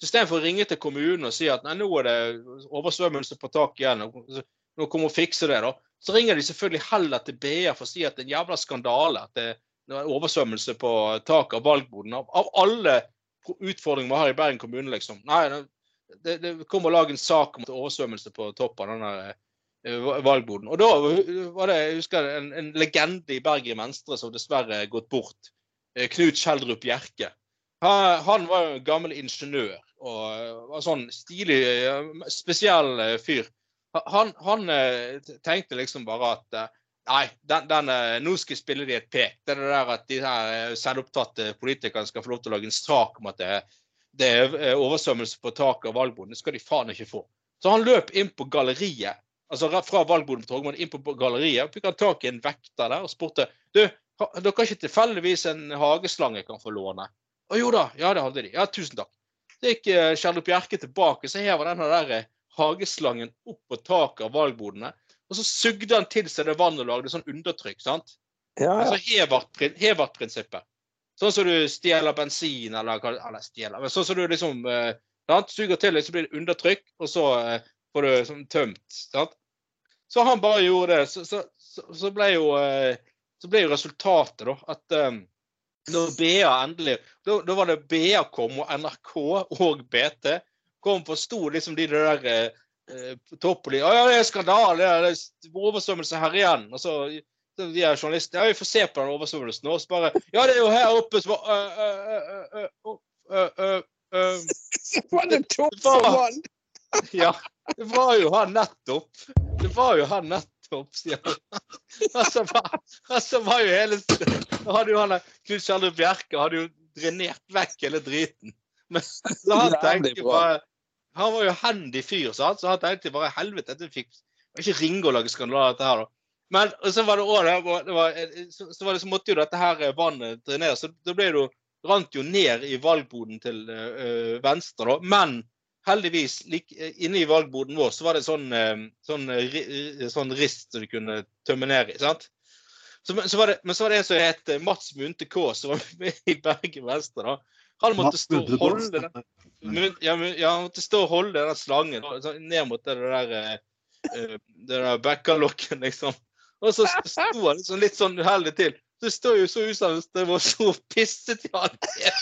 Så Istedenfor å ringe til kommunen og si at nei, nå er det oversvømmelse på taket igjen, og nå kommer å fikse det, da. Så ringer de selvfølgelig heller til BA for å si at det er en jævla skandale at det er oversvømmelse på taket av valgboden. Av, alle utfordringer vi har i Bergen kommune, liksom. Nei, det, det kom å lage en sak om oversvømmelse på toppen av den der, eh, valgboden. Og da var det jeg husker en, en legende i Bergen Venstre som dessverre er gått bort. Eh, Knut Kjeldrup Bjerke. Han var jo en gammel ingeniør og var sånn stilig, spesiell eh, fyr. Han, han eh, tenkte liksom bare at eh, Nei, den, den, nå skal jeg spille de et pek. Det er det der at de her selvopptatte politikerne skal få lov til å lage en sak om at det, det er oversvømmelse på taket av valgboden. Det skal de faen ikke få. Så han løp inn på galleriet, altså fra valgboden på Torgmann inn på galleriet. Fikk han tak i en vekter der og spurte du, dere har ikke tilfeldigvis en hageslange jeg kan få låne? Å jo da, ja det hadde de. Ja, tusen takk. Så gikk eh, Kjell Bjerke tilbake, så hever denne der eh, hageslangen opp på taket av valgbodene. Og så sugde han til seg det vannet og lagde sånn undertrykk. sant? Ja, ja. Altså Hevart-prinsippet. Sånn som du stjeler bensin, eller hva Eller stjeler, men sånn som du liksom eh, sant? Suger til så blir det undertrykk, og så eh, får du sånn tømt. sant? Så han bare gjorde det. Så, så, så, så ble jo eh, så ble jo resultatet da at eh, når BA endelig da, da var det BA kom, og NRK og BT kom forsto liksom de der eh, eh, de, Å ja, det er skandale, det er- er oversvømmelse her igjen. Og så de her journalistene Ja, vi får se på den oversvømmelsen nå. Og så bare Ja, det er jo her oppe som øh, øh, øh, øh, øh, øh, øh, Var det for vann? Ja, det var jo her nettopp. Det var jo her nettopp, sier han. Altså, altså var jo hele Da hadde jo han Knut Kjeldrup Bjerke hadde jo drenert vekk hele driten. Men så han tenkte bare Han var jo handy fyr, så han tenkte bare helvete, dette fikk Ikke ringe og lage skandale, dette her, da. Men og så var det òg det, det var, så, så, var det, så måtte jo dette her eh, vannet dreneres. Så da det jo rant jo ned i valgboden til øh, Venstre, da. Men heldigvis, lik, eh, inne i valgboden vår, så var det sånn, eh, sånn, eh, sånn rist som du kunne tømme ned i. sant? Så, så var det, men så var det en som het Mats Munte K, som var med i Bergen Venstre. da. Han måtte stå og holde den, ja, ja, han måtte stå og holde den slangen ned mot det der, det der bekkalokket, liksom. Og så sto han liksom litt sånn uheldig til. Det står jo så det var så pisset i han. Det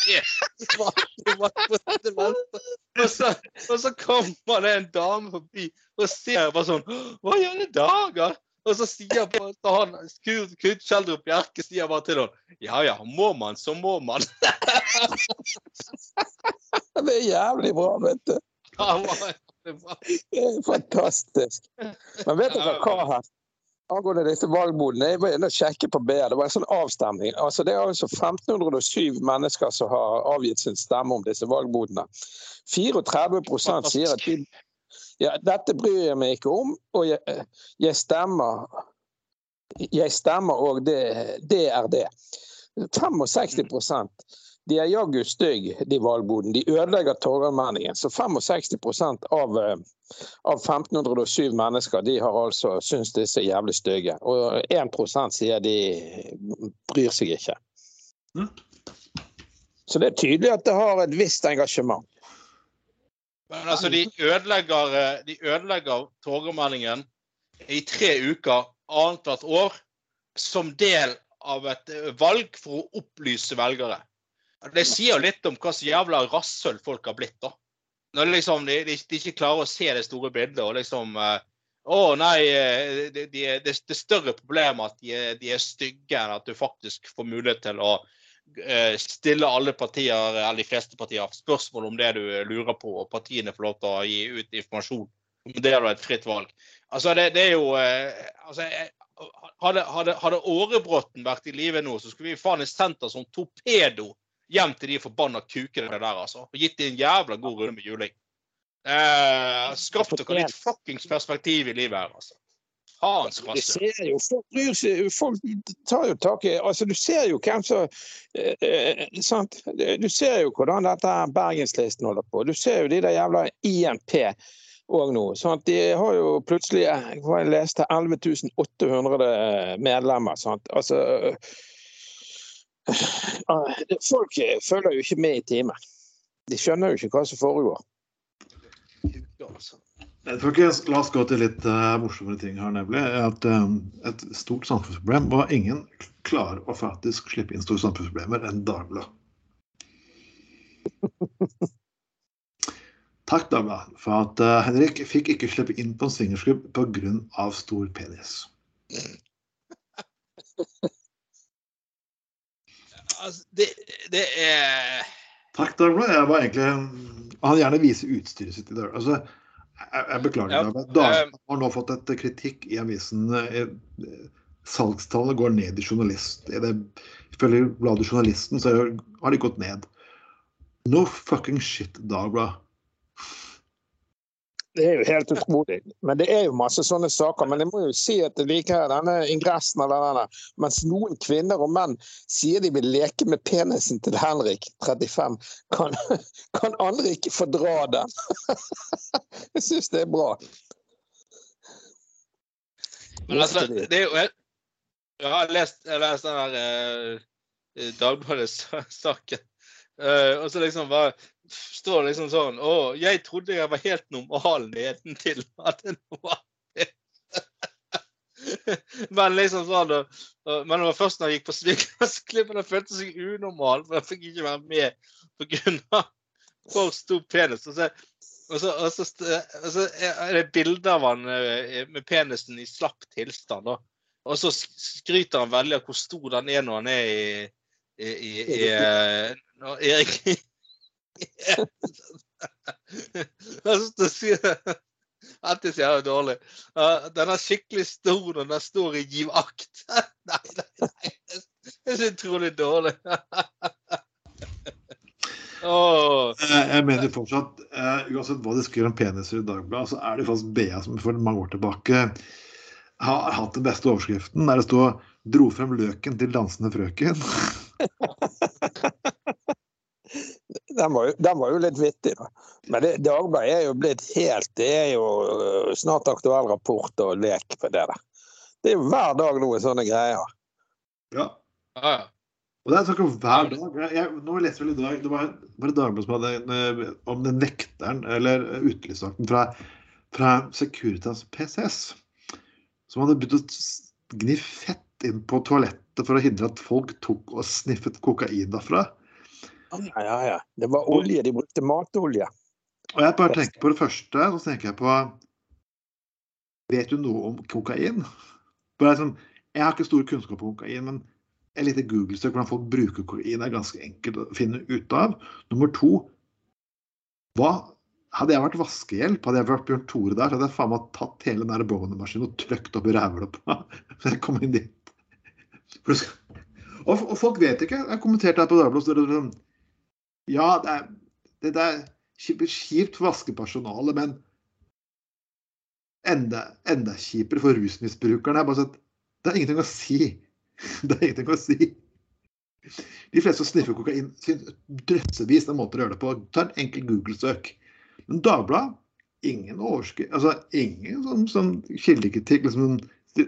det det. Og så, og så kommer det en dame forbi og ser bare sånn Hva i alle dager? Og så sier bare, så han, Knut Kjeldrup Bjerke sier bare til henne Ja ja, må man, så må man. Det er jævlig bra, vet du. Ja, det Det er fantastisk. Men vet dere hva her? Angående disse valgmodene, jeg var inne og sjekket på BR. Det var en sånn avstemning. Altså, det er altså 1507 mennesker som har avgitt sin stemme om disse valgmodene. 34 sier at de ja, dette bryr jeg meg ikke om, og jeg, jeg stemmer Jeg stemmer, og det, det er det. 65 de er jaggu stygge, de valgbodene. De ødelegger Torgallmenningen. Så 65% av, eh, av 1507 mennesker de har altså syntes disse er jævlig stygge. Og 1% sier de bryr seg ikke. Mm. Så det er tydelig at det har et visst engasjement. Men altså, de ødelegger, eh, de ødelegger Torgallmenningen i tre uker annethvert år som del av et eh, valg for å opplyse velgere. Det sier jo litt om hva slags jævla rasshøl folk har blitt, da. Når liksom, de, de, de ikke klarer å se det store bildet og liksom uh, Å nei, eh, det de, er- større problem at de er, stygge enn at du faktisk får mulighet til å uh, stille alle partier, eller de fleste partier, spørsmål om det du lurer på, og partiene får lov til å gi ut informasjon om det er et fritt valg. Altså, det, det er jo uh, altså, hadde, hadde, hadde Årebråten vært i live nå, så skulle vi faen sendt oss som torpedo hjem til de forbanna kukene der, altså. Og gitt dem en jævla god runde med juling. Eh, Skaff dere litt fuckings perspektiv i livet her, altså. Faens Du rasse. folk bryr seg, folk tar jo tak i altså Du ser jo hvem som eh, eh, sant? Du ser jo hvordan dette Bergenslisten holder på. Du ser jo de der jævla INP òg nå. Sant? De har jo plutselig eh, jeg leste 11 800 medlemmer. Sant? Altså eh, Folk eh, følger jo ikke med i timen. De skjønner jo ikke hva som foregår. Jeg tror ikke, La oss gå til litt uh, morsommere ting her, nemlig. At um, et stort samfunnsproblem var ingen klarer å faktisk slippe inn store samfunnsproblemer enn Dagbladet. Takk, Dagbladet, for at uh, Henrik fikk ikke slippe inn på en swingersklubb pga. stor penis. Altså, det, det er Takk, Dagbladet. Jeg var egentlig Han gjerne vise utstyret sitt i dag. Altså, jeg, jeg beklager. Ja, Dagbladet. Dagbladet har nå fått et kritikk i avisen. eh, Salgstallene går ned i journalist. Er det, ifølge bladet Journalisten så har de gått ned. No fucking shit, Dagbladet. Det er jo helt utrolig. Men det er jo masse sånne saker. Men jeg må jo si at like liker denne ingressen eller denne. Mens noen kvinner og menn sier de vil leke med penisen til Henrik, 35, kan, kan andre ikke fordra den. Jeg syns det er bra. Men altså, det er jo jeg har lest, jeg har lest den der eh, Dagbladet-saken. Uh, og så liksom bare står liksom sånn Å, jeg trodde jeg var helt normal nedentil. At det var Men liksom sånn Men det var først når jeg gikk på Svikløsklippen, jeg følte seg unormal. For jeg fikk ikke være med pga. for stor penis. Og så, og så, og så, og så er det bilde av han eh, med penisen i slapp tilstand. Og så skryter han veldig av hvor stor den er når han er i, i, i, i eh, når Erik Jeg synes det sier Alltid sier jeg dårlig. Uh, den er skikkelig stor når den står i giv akt. nei, nei, nei. Det er så utrolig dårlig. Eh, Jeg mener fortsatt, uh, uansett hva de skriver om peniser i Dagbladet, så er det faktisk BA som for mange år tilbake har hatt den beste overskriften, der det står 'Dro frem løken til dansende frøken'. Den var, jo, den var jo litt vittig, da. Men det, Dagbladet er jo blitt helt Det er jo øh, snart aktuell rapport og lek på det der. Det er jo hver dag noe sånne greier. Ja. Ja, ja. Og det er snakk om hver dag jeg, jeg, Nå leste jeg vel i dag Det var, var det Dagbladet som hadde en, eh, om den vekteren, eller utelivsvakten fra, fra Securitas PCS, som hadde begynt å gni fett inn på toalettet for å hindre at folk tok og sniffet kokain derfra. Ja, ja, ja. Det var olje. De brukte matolje. Og jeg bare tenker på det første, så tenker jeg på Vet du noe om kokain? Bare sånn, jeg har ikke stor kunnskap om kokain, men et lite Google-søk hvordan folk bruker kokain er ganske enkelt å finne ut av. Nummer to hva, Hadde jeg vært vaskehjelp, hadde jeg vært Bjørn Tore der, så hadde jeg faen meg tatt hele den der bowlingmaskinen og trykt opp i ræva på meg. Jeg kom inn dit. Og, og folk vet ikke. Jeg kommenterte her på Dagbladet. Det sånn, Ja, det er, det er kjipt for vaskepersonalet, men enda, enda kjipere for rusmisbrukerne. er bare sånn Det er ingenting å si. Det er ingenting å si. De fleste som sniffer kokain, finnes drøssevis av måter å gjøre det på. Ta en enkel Google-søk. Men Dagbladet ingen overskrift Altså ingen sånn, sånn kildekritikk. Liksom,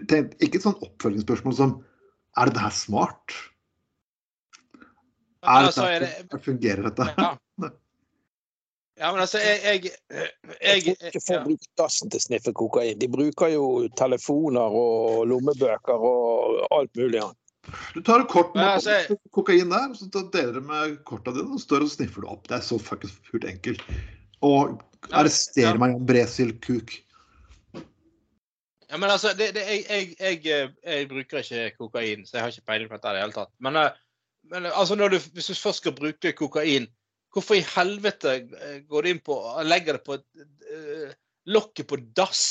tenk, ikke et sånn oppfølgingsspørsmål som Er dette her smart? Er altså, er dette, det, fungerer dette? ja. ja, men altså, jeg Jeg, jeg, Jeg ikke ja. brukt dassen til å sniffe kokain. De bruker jo telefoner og lommebøker og alt mulig annet. Du tar et kort med altså- kokain der, så tar- deler du med korta dine, og står og sniffer det opp. Det er så fuckings pult enkelt. Og Ja, arrester ja. meg, Jan Bresil kuk. Ja, men altså, det, det, jeg, jeg, jeg, eh, jeg bruker ikke kokain, så jeg har ikke peiling på dette i det hele tatt. Men, eh, men eh, altså, når du, hvis du først skal bruke kokain, hvorfor i helvete eh, går du inn på og legger det på uh, lokket på dass?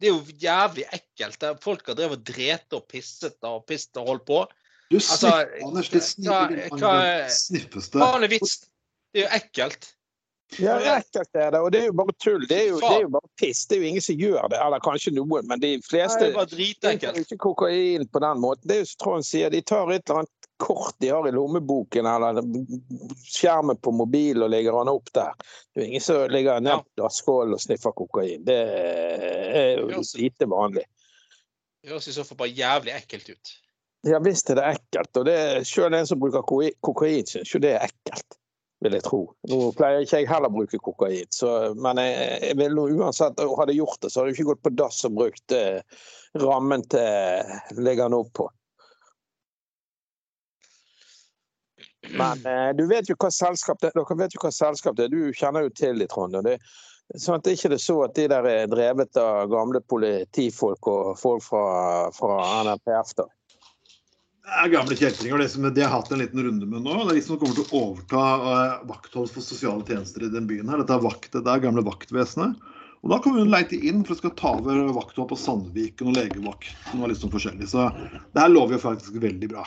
Det er jo jævlig ekkelt. Der folk har drevet og drept og pisset og pisset og holdt på. Du Altså, Anders. Det det. er vitsen? Det er jo ekkelt. Ja, ekkelt er det, og det er jo bare tull. Det er jo, det er jo bare piss. Det er jo ingen som gjør det. Eller kanskje noen, men de fleste Det er bare dritekkelt. ikke kokain på den måten. Det er jo som Trond sier, de tar et eller annet kort de har i lommeboken eller skjermen på mobilen og legger han opp der. Det er ingen som ligger ned på dasskålen og sniffer kokain. Det er jo lite vanlig. Det høres i så fall bare jævlig ekkelt ut. Ja visst er det ekkelt, og det selv en som bruker kokain syns jo det er ekkelt. Vil jeg tro. Nå pleier ikke jeg heller å bruke kokain, så, men jeg, jeg vil nå uansett Hadde hadde gjort det, så hadde jeg ikke gått på dass og brukt eh, rammen til legger han opp på. Men eh, du vet jo hva selskap det, dere vet jo hva selskap det er. Du kjenner jo til det, Trond. det Sånn at det ikke er så at de der er drevet av gamle politifolk og folk fra, fra NRPF. da. Det er gamle kjeltringer. Det som de har hatt en liten runde med nå, det er de som kommer til å overta uh, vakthold for sosiale tjenester i den byen. her. Dette er, vakt, det er gamle vaktvesenet. Og da kommunen leite inn for å skal ta over vakthold på Sandviken og legevakten og litt sånn forskjellig. Så det her lover jo faktisk veldig bra.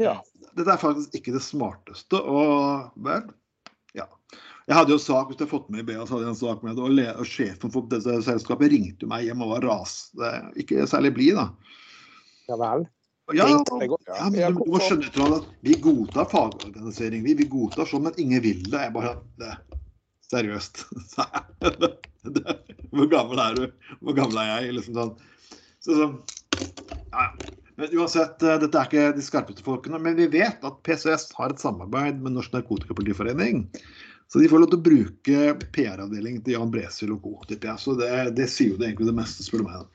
Ja. Dette er faktisk ikke det smarteste. Og vel, ja. Jeg hadde jo sak, Hvis du har fått med i BA, så hadde jeg en sak med det, og, og sjefen for dette selskapet ringte meg hjem og var rasende. Ikke særlig blid, da. Ja vel. Ja, ja. ja, men du må skjønne at Vi godtar fagorganisering, vi, vi godtar sånn, men ingen vil det. Jeg bare, det Seriøst. Hvor gammel er du? Hvor gammel er jeg? Liksom sånn. Så, sånn. Ja. Men uansett, eh, dette er ikke de skarpeste folkene. Men vi vet at PCS har et samarbeid med Norsk Narkotikapolitiforening. Så de får lov til å bruke PR-avdelingen til Jan Bresvild og co. Så det, det sier jo det egentlig det meste, spør du meg.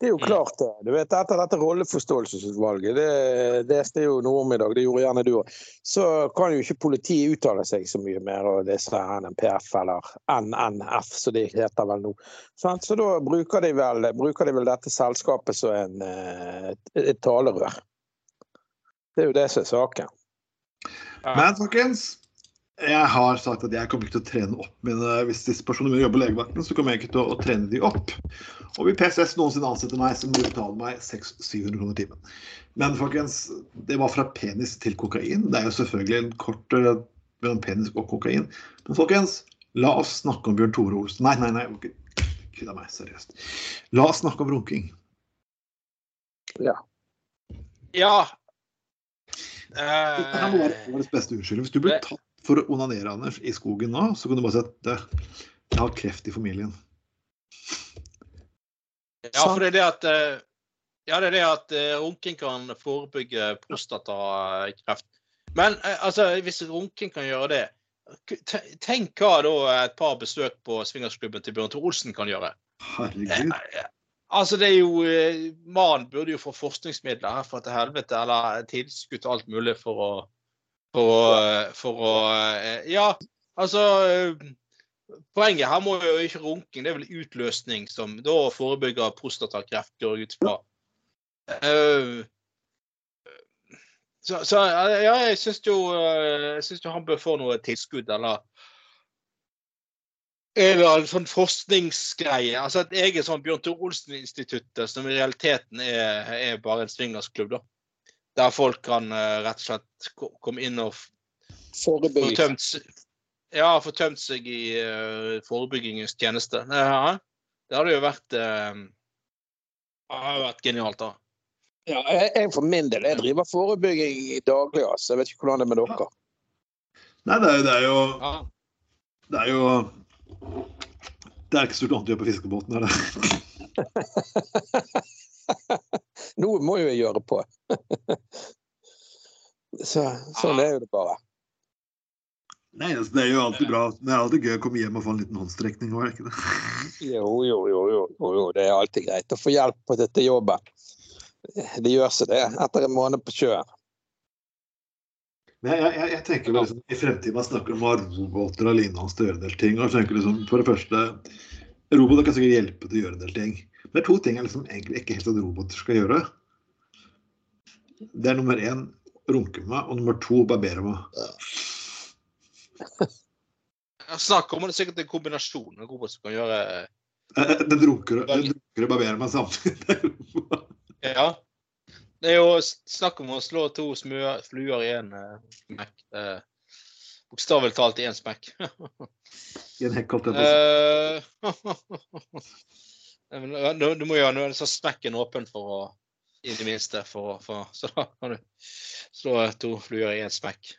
Det er jo klart det. Du vet, Etter dette rolleforståelsesutvalget, det leste jeg jo noe om i dag, det gjorde gjerne du òg, så kan jo ikke politiet uttale seg så mye mer av disse NMPF eller NNF, som de heter vel nå. Så da bruker de, vel, bruker de vel dette selskapet som en, eh, et, et talerør. Det er jo det som er saken. Men folkens, jeg har sagt at jeg kommer ikke til å trene opp mine Hvis disse personene vil jobbe på legevakten, så kommer jeg ikke til å, å trene de opp. Og vil PCS noensinne ansette meg, så må de betale meg 600-700 kroner timen. Men folkens, det var fra penis til kokain. Det er jo selvfølgelig en kort uh, mellom penis og kokain. Men folkens, la oss snakke om Bjørn Tore Olsen. Nei, nei, nei. Kødda meg, seriøst. La oss snakke om runking. Ja. Ja. Dette her må være Eh, beste unnskyldning. Hvis du blir tatt for å onanere, Anders, i skogen nå, så kan du bare si at «Det- jeg har kreft i familien. ja, for det er det at eh, Ja, det er det at eh, runking kan forebygge prostatakreft. Men eh, altså, hvis runking kan gjøre det, tenk hva da et par besøk på swingersklubben til Bjørn Tor Olsen kan gjøre. Herregud. Altså, det er jo Mannen burde jo få forskningsmidler her for til helvete, eller tilskudd til alt mulig for å For å, for å eh, Ja, altså eh, Poenget her må jo ikke runking, det er vel utløsning som da forebygger prostatakreft, går ut fra. Uh, Så, så ja, jeg syns jo, jo han bør få noe tilskudd, eller eller en sånn forskningsgreie. Altså et eget sånn Bjørn Thor Olsen-instituttet, som i realiteten er, er bare en swingersklubb. da. Der folk kan eh, rett og slett komme inn og Forebygge. få tømt, ja, få tømt seg i uh, forebyggingens tjeneste. Ja, det hadde jo vært uh, det hadde vært genialt, da. Ja, jeg, jeg for min del jeg driver forebygging daglig. altså. Jeg vet ikke hvordan det er med dere. Nei, det er, det er jo Ja. Det er jo Det er ikke stort annet å gjøre på fiskebåten, er det? Noe må jo jeg gjøre på. Så, sånn er jo det bare. Nei, altså, det er jo alltid bra. Det er alltid gøy å komme hjem og få en liten håndstrekning, var det ikke det? Jo, jo, jo, jo, jo. Det er alltid greit å få hjelp på dette jobben. Det gjør seg det etter en måned på sjøen. Men jeg, jeg, jeg tenker liksom, I fremtiden man snakker om robåter og lignende å gjøre en del ting. og jeg tenker liksom, For det første, Roboter kan sikkert hjelpe til å gjøre en del ting. Det er to ting jeg liksom egentlig ikke helt at roboter skal gjøre. Det er nummer én runke meg, og nummer to barbere meg. Snart kommer det sikkert en kombinasjon av roboter som kan gjøre Eh, Den runker og barberer meg samtidig. Ja. Det er jo snakk om å slå to fluer i én smekk. Eh, Bokstavelig talt i én smekk. I en hekk, holdt jeg på du, du må gjøre noe så smekken åpen for å i det minste. For, for, så da kan du slå to fluer i én smekk.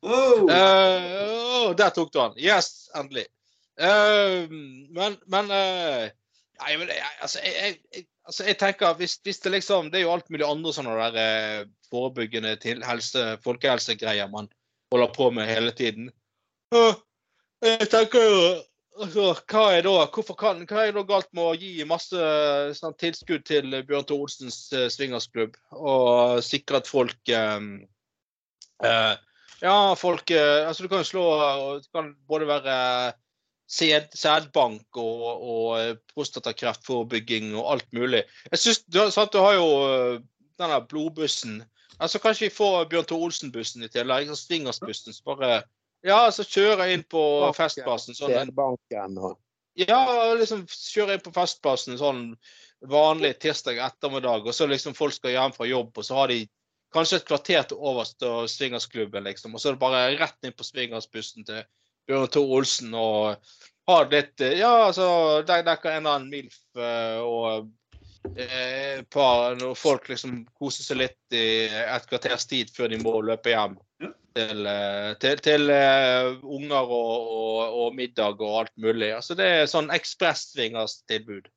Oh. uh, oh, der tok du han. Yes, endelig. Uh, men men uh, Nei, men jeg, altså, jeg, jeg, altså, jeg tenker hvis, hvis det liksom Det er jo alt mulig andre sånne der eh, forebyggende til helse, folkehelsegreier man holder på med hele tiden. Jeg tenker jo altså, hva er da, kan, hva er da galt med å gi masse sånn, tilskudd til Bjørn Tore Olsens uh, swingersklubb og sikre at folk um, uh, ja, folk uh, Altså, du kan jo slå Det kan både være sæd, sædbank og, og prostatakreftforebygging og alt mulig. Jeg synes, du, sant, du har jo denne blodbussen. Altså Kanskje vi får Bjørn Tore Olsen-bussen i tillegg. Swingersbussen. Så bare Ja, så kjører jeg inn på Festplassen. Sånn, en- Banken og ja, liksom kjører inn på Festplassen sånn vanlig tirsdag ettermiddag, og så liksom folk skal hjem fra jobb, og så har de kanskje et kvarter til overs til swingersklubben, liksom. Og så er det bare rett inn på swingersbussen til Bjørn Tor Olsen og ha litt Ja, altså der dekker en eller annen MILF eh, og eh, et par Når folk liksom koser seg litt i et kvarters tid før de må løpe hjem. Til, eh, til, til eh, unger og, og, og middag og alt mulig. Altså det er sånn ekspress-swingers-tilbud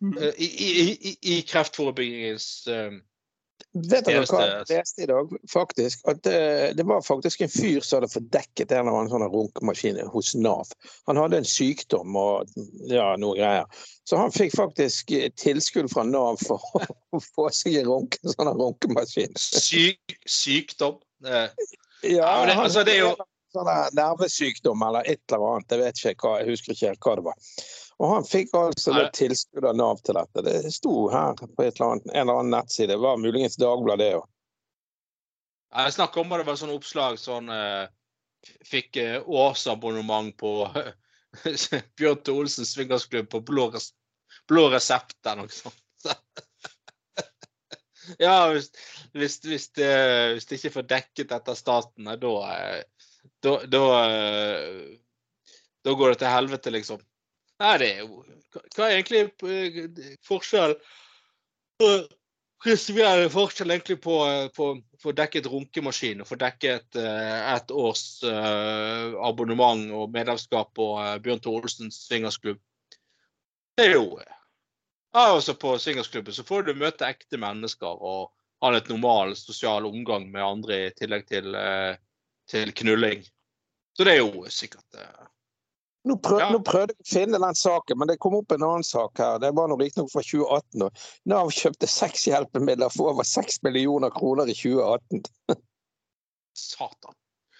Mm. eh, i, i, i, i kreftforebyggingens eh, Vet dere hva jeg leste i dag? Faktisk, at det, det var faktisk en fyr som hadde fordekket en eller annen sånn runkemaskin hos Nav. Han hadde en sykdom og ja, noe greier. Så han fikk faktisk tilskudd fra Nav for å få seg en runke, sånn runkemaskin. syk, sykdom. Ja, det- altså, det er jo- Sånn nervesykdom eller et eller annet, jeg vet ikke hva, jeg husker ikke helt hva det var. Og han fikk altså det tilskudd av Nav til dette. Det sto her på eller annet, en eller annen nettside. Det var muligens Dagbladet, det òg. Jeg snakker om at det var sånn oppslag sånn eh, Fikk eh, årsabonnement på Bjørn Tore Olsen swingersklubb på blå, blå resept eller noe sånt. ja, hvis, hvis, hvis, det, hvis det ikke får dekket etter staten, da eh, da, da, eh, da går det til helvete, liksom. Nei, det er jo Hva er egentlig eh, forskjell forskjell egentlig på, å få dekket runkemaskin og få dekket ett et års abonnement og medlemskap på Bjørn Tore Olsens swingersklubb. Det er jo altså På swingersklubben så får du møte ekte mennesker og ha litt normal sosial omgang med andre i tillegg til, eh, til knulling. Så det er jo sikkert eh, Nå, prøv, Ja. nå prøvde jeg å finne den saken, men det kom opp en annen sak her. Det var riktignok fra 2018. og Nav kjøpte seks hjelpemidler for over 6 millioner kroner i 2018. satan.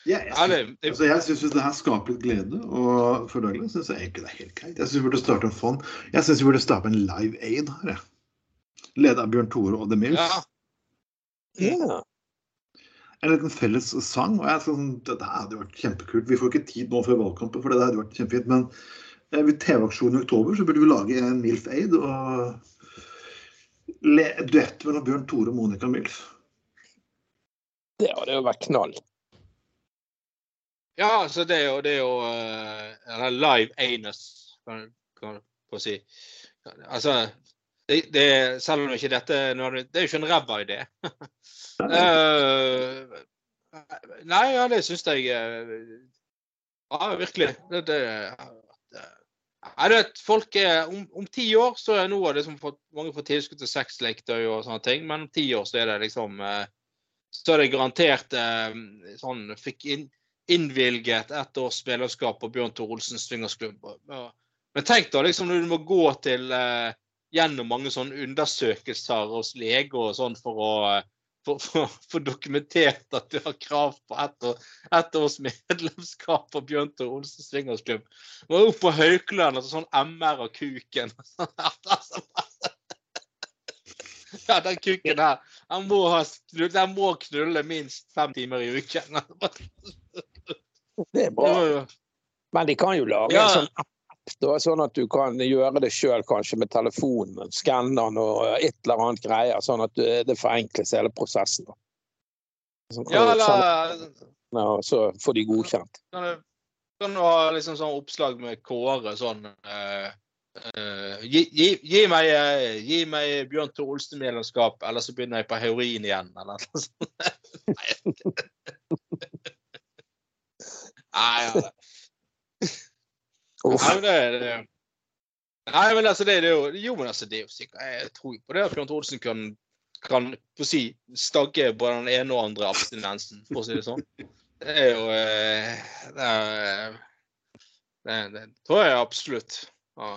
Ja, jeg synes, Altså, jeg syns det her skaper litt glede, og for Douglas syns jeg egentlig det er helt greit. Jeg syns vi burde starte en fond. Jeg syns vi burde starte en Live Aid her, jeg. Ledet av Bjørn Tore og The Mills. ja. Ja. En liten felles sang. og jeg sånn, Dette hadde vært kjempekult. Vi får ikke tid nå før valgkampen, for det hadde vært kjempefint. Men eh, ved TV-aksjonen i oktober så burde vi lage en Milf Aid og le, duett mellom Bjørn Tore og Monica Milf. Det hadde jo vært knall. Ja, altså det er jo, det er jo uh, live anus, kan man få si. Altså, det, det, selv om ikke dette det, er jo ikke en ræva idé. uh, nei, ja, det syns jeg eh, Ja, virkelig. Det, det, Nei, vet, folk er, om, om ti år så er noe av det som fått, mange får tilskudd til sexleketøy og sånne ting, men om ti år så er det liksom Så er det garantert sånn Fikk inn innvilget ett års medlemskap på Bjørn Tor Olsens swingersklubb. Men tenk da liksom når du må gå til eh, gjennom mange sånne undersøkelser hos lege og sånn for å eh, for dokumentert at du har krav på ett, år, et års medlemskap på Bjørn Tor Olsens swingersklubb. Må opp på Haukeland og sånn MR av kuken. Ja, den kuken her, den må, ha, den må knulle minst fem timer i uken. Det er bra. Men de kan jo lage en sånn app, da, sånn at du kan gjøre det sjøl, kanskje med telefonen. Skanne den og et eller annet greier, sånn at det forenkles hele prosessen. Da. Så Ja, eller og så får de godkjent. kan du, kan du ha liksom sånn oppslag med Kåre sånn eh, eh, gi, gi, gi, meg, eh, gi meg Bjørn Tor Olsen-medlemskap, eller så begynner jeg på heroin igjen, eller noe sånt. Nei, Nei, ja. Nei, men det, det, nei, men altså, det, det er jo Jo, men altså, det er jo sikkert Jeg tror jo på det at Bjørn Olsen kan, kan å si, stagge både den ene og andre abstinensen, for å si det sånn. Det er jo eh, Det, er, det, det tror jeg absolutt. Ja.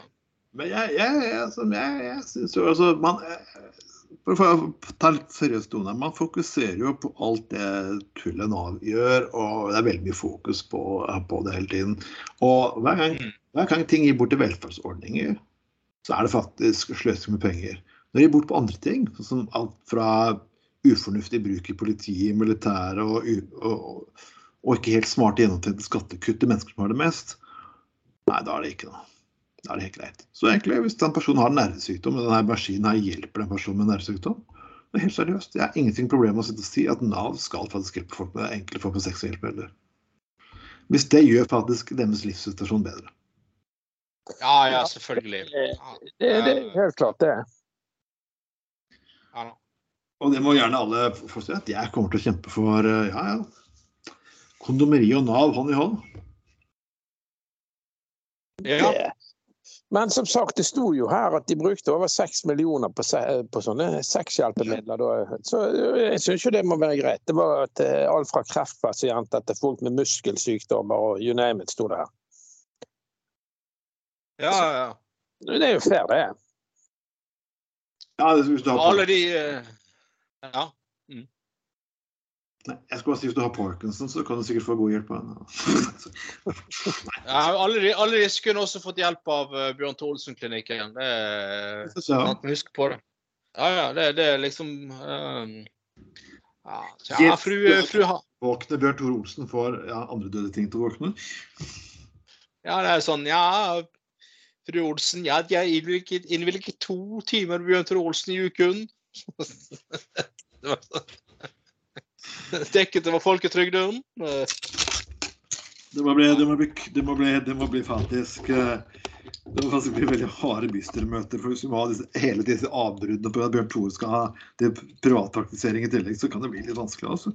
Men jeg, jeg, jeg, altså, jeg, jeg syns jo altså man, eh, For å ta litt seriøst, Tone. Man fokuserer jo på alt det tullet Nav gjør, og det er veldig mye fokus på, på det hele tiden. Og hver gang, Mm. hver gang ting gir bort til velferdsordninger, så er det faktisk sløsing med penger. Når de gir bort på andre ting, sånn som alt fra ufornuftig bruk i politiet, militæret og, og, og ikke helt smarte gjennomtenkte skattekutt til mennesker som har det mest, nei, da er det ikke noe. Da er det helt greit. Så egentlig, hvis den personen har nervesykdom, og denne maskinen her hjelper den personen med nervesykdom, det er helt seriøst. Jeg har ingenting problem med å sitte og si at Nav skal faktisk hjelpe folk med enkle form for og hjelpemidler. Hvis det gjør faktisk deres livssituasjon bedre. Ja, ja, selvfølgelig. Ja, Det, det er helt klart, det. ja. Og det må gjerne alle forstå, at jeg kommer til å kjempe for eh, ja, ja. Kondomeri og Nav hånd i hånd. ja. Men som sagt, det sto jo her at de brukte over seks millioner på, se- på sånne sexhjelpemidler. Så jeg syns jo det må være greit. Det var at, alt fra kreftpasienter til folk med muskelsykdommer og you name it, sto det her. ja, ja, ja. Det er jo fair, det. Ja, det- hvis du har Alle de eh, Ja. Nei, jeg skulle bare si Hvis du har parkinson, så kan du sikkert få god hjelp av henne. ja alle, de, alle disse kunne også fått hjelp av uh, Bjørn Olsen-klinikken Det sant, men Husk på det. Ja, ja, det, det er liksom eh, ja, ja, fru, fru ha- Våkne Bjørn Thor Olsen får ja, andre døde ting til å våkne. Ja, det er sånn Ja, fru Olsen, ja, jeg innvilger innvilger to timer Bjørn Thor Olsen i uken. det. Dekket over folketrygden. Det må bli, det må bli, det må bli, det må bli faktisk eh, det må faktisk bli veldig harde bystyremøter. For hvis vi må ha disse, hele disse avbruddene på at Bjørn Tore skal ha det privatpraktisering i tillegg, så kan det bli litt vanskelig. altså.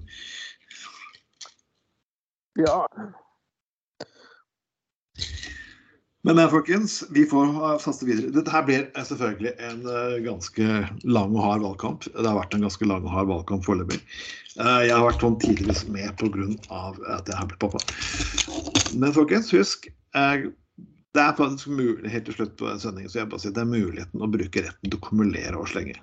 Ja. Men men, folkens, vi får satse videre. Dette her blir eh, selvfølgelig en eh, ganske lang og hard valgkamp. Det har vært en ganske lang og hard valgkamp foreløpig. Eh, jeg har vært sånn tidligvis med pga. at jeg har blitt pappa. Men folkens, husk eh, det er faktisk mulig, helt til slutt på sendingen, så jeg bare sier, det er muligheten å bruke retten til å kumulere og slenge.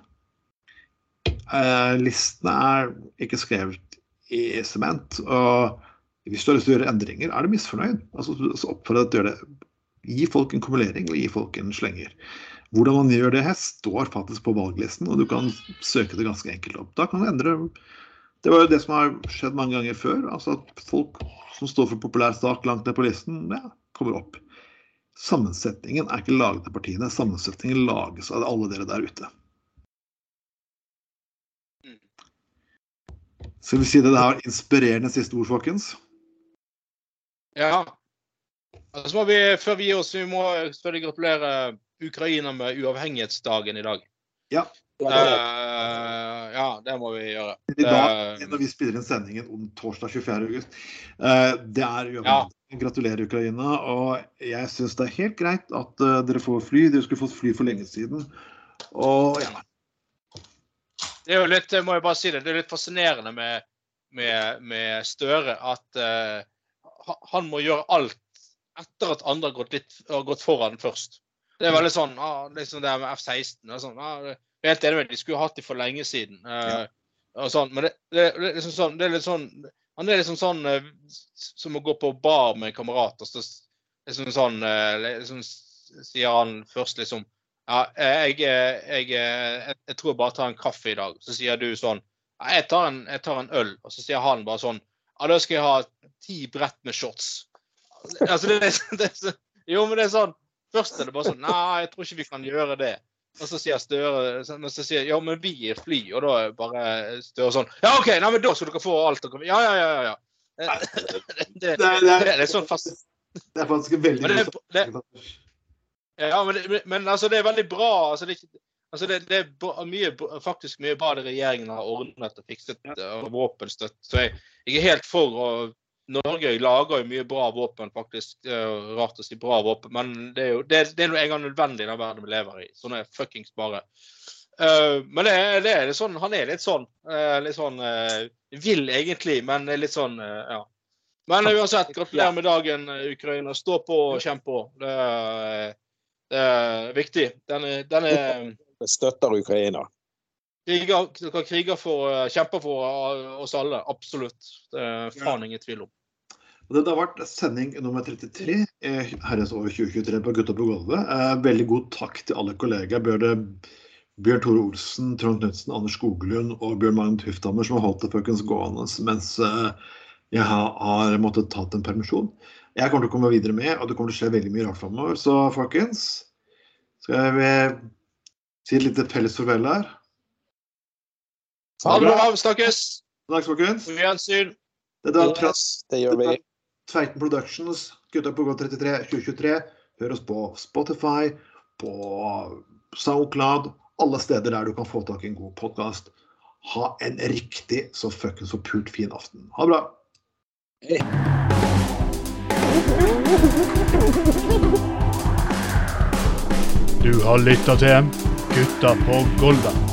Eh, listene er ikke skrevet i sement. og hvis du har lyst til å gjøre endringer, er du misfornøyd, altså, så oppfordrer jeg deg til å gjøre det. Gi folk en kumulering og gi folk en slenger. Hvordan man gjør det her, står faktisk på valglisten, og du kan søke det ganske enkelt opp. Da kan du endre Det var jo det som har skjedd mange ganger før. altså At folk som står for populær sak langt ned på listen, ja, kommer opp. Sammensetningen er ikke laget av partiene, sammensetningen lages av alle dere der ute. Skal vi si det, det her inspirerende siste ord, folkens? Ja. Så må vi, før vi gir oss, vi må selvfølgelig gratulere Ukraina med uavhengighetsdagen i dag. Ja. Uh, ja, det må vi gjøre. I dag, når vi spiller inn sendingen om torsdag 24. august. eh, Det er uavhengig. Ja. Gratulerer, Ukraina. Og jeg syns det er helt greit at uh, dere får fly. Dere skulle fått fly for lenge siden. Og ja, Det er jo litt, må jeg bare si det, det er litt fascinerende med, med, med Støre at eh, han må gjøre alt etter at andre har gått, litt, har gått foran først. Det er veldig sånn ah, liksom det med F-16. det er Sånn, ah, helt enig med de skulle hatt de for lenge siden. Eh, og sånn, men det, det, det, er liksom sånn, det er litt sånn Han er liksom sånn eh, som å gå på bar med en kamerat. og så liksom sånn, eh, liksom, sier han først liksom ja, jeg, jeg, jeg, jeg tror jeg bare tar en kaffe i dag. Så sier du sånn ja, jeg tar, en, jeg tar en øl. Og så sier han bare sånn Ja, da skal jeg ha ti brett med shots. Altså, det, det, det, jo, men det er sånn Først er det bare sånn Nei, jeg tror ikke vi kan gjøre det. Og så sier Støre men så sier, Ja, men vi er fly. Og da er bare Støre sånn Ja, OK, nei, men da skal dere få alt dere Ja, ja, ja. ja, ja. Det, det, det, er- sånn fast det er faktisk veldig Men det, ja, men, men altså, det er veldig bra. Altså, det, altså, det, det er mye, faktisk mye bra det regjeringen har ordnet og fikset og våpenstøtte. Så jeg, jeg er helt for å Norge lager jo mye bra våpen, faktisk. Det er jo rart å si bra våpen, men det er jo det, det er noe en gang nødvendig i den verden vi lever i. Sånn er fuckings bare. Uh, men det, det er litt sånn, han er litt sånn. Uh, litt sånn uh, Vil egentlig, men er litt sånn ja. Men uansett, gratulerer med dagen, Ukraina. Stå på og kjemp på. Det er, det er viktig. Den er, den er støtter Ukraina. kriger, kriger for, kjemper for oss alle. Absolutt. Det er faen ingen tvil om. Og Dette har vært sending nummer 33 i år 2023 på Gutta på gulvet. Eh, veldig god takk til alle kollegaer. Bjørn, Bjørn Tore Olsen, Trond Knutsen, Anders Skoglund og Bjørn Magnus Hufthammer som har holdt det fuckings gående mens eh, jeg har, har måttet tatt en permisjon. Jeg kommer til å komme videre med, og det kommer til å skje veldig mye rart framover. Så folkens, skal vi si et lite felles farvel her? Ha det bra, snakkes! Takk, folkens. På gjensyn. Det gjør vi. Tveiten Productions, Gutta på Gå 33 2023. Hør oss på Spotify, på SoundCloud, alle steder der du kan få tak i en god podkast. Ha en riktig så fuckings pult fin aften. Ha det bra. Du har lytta til Gutta på Golvet.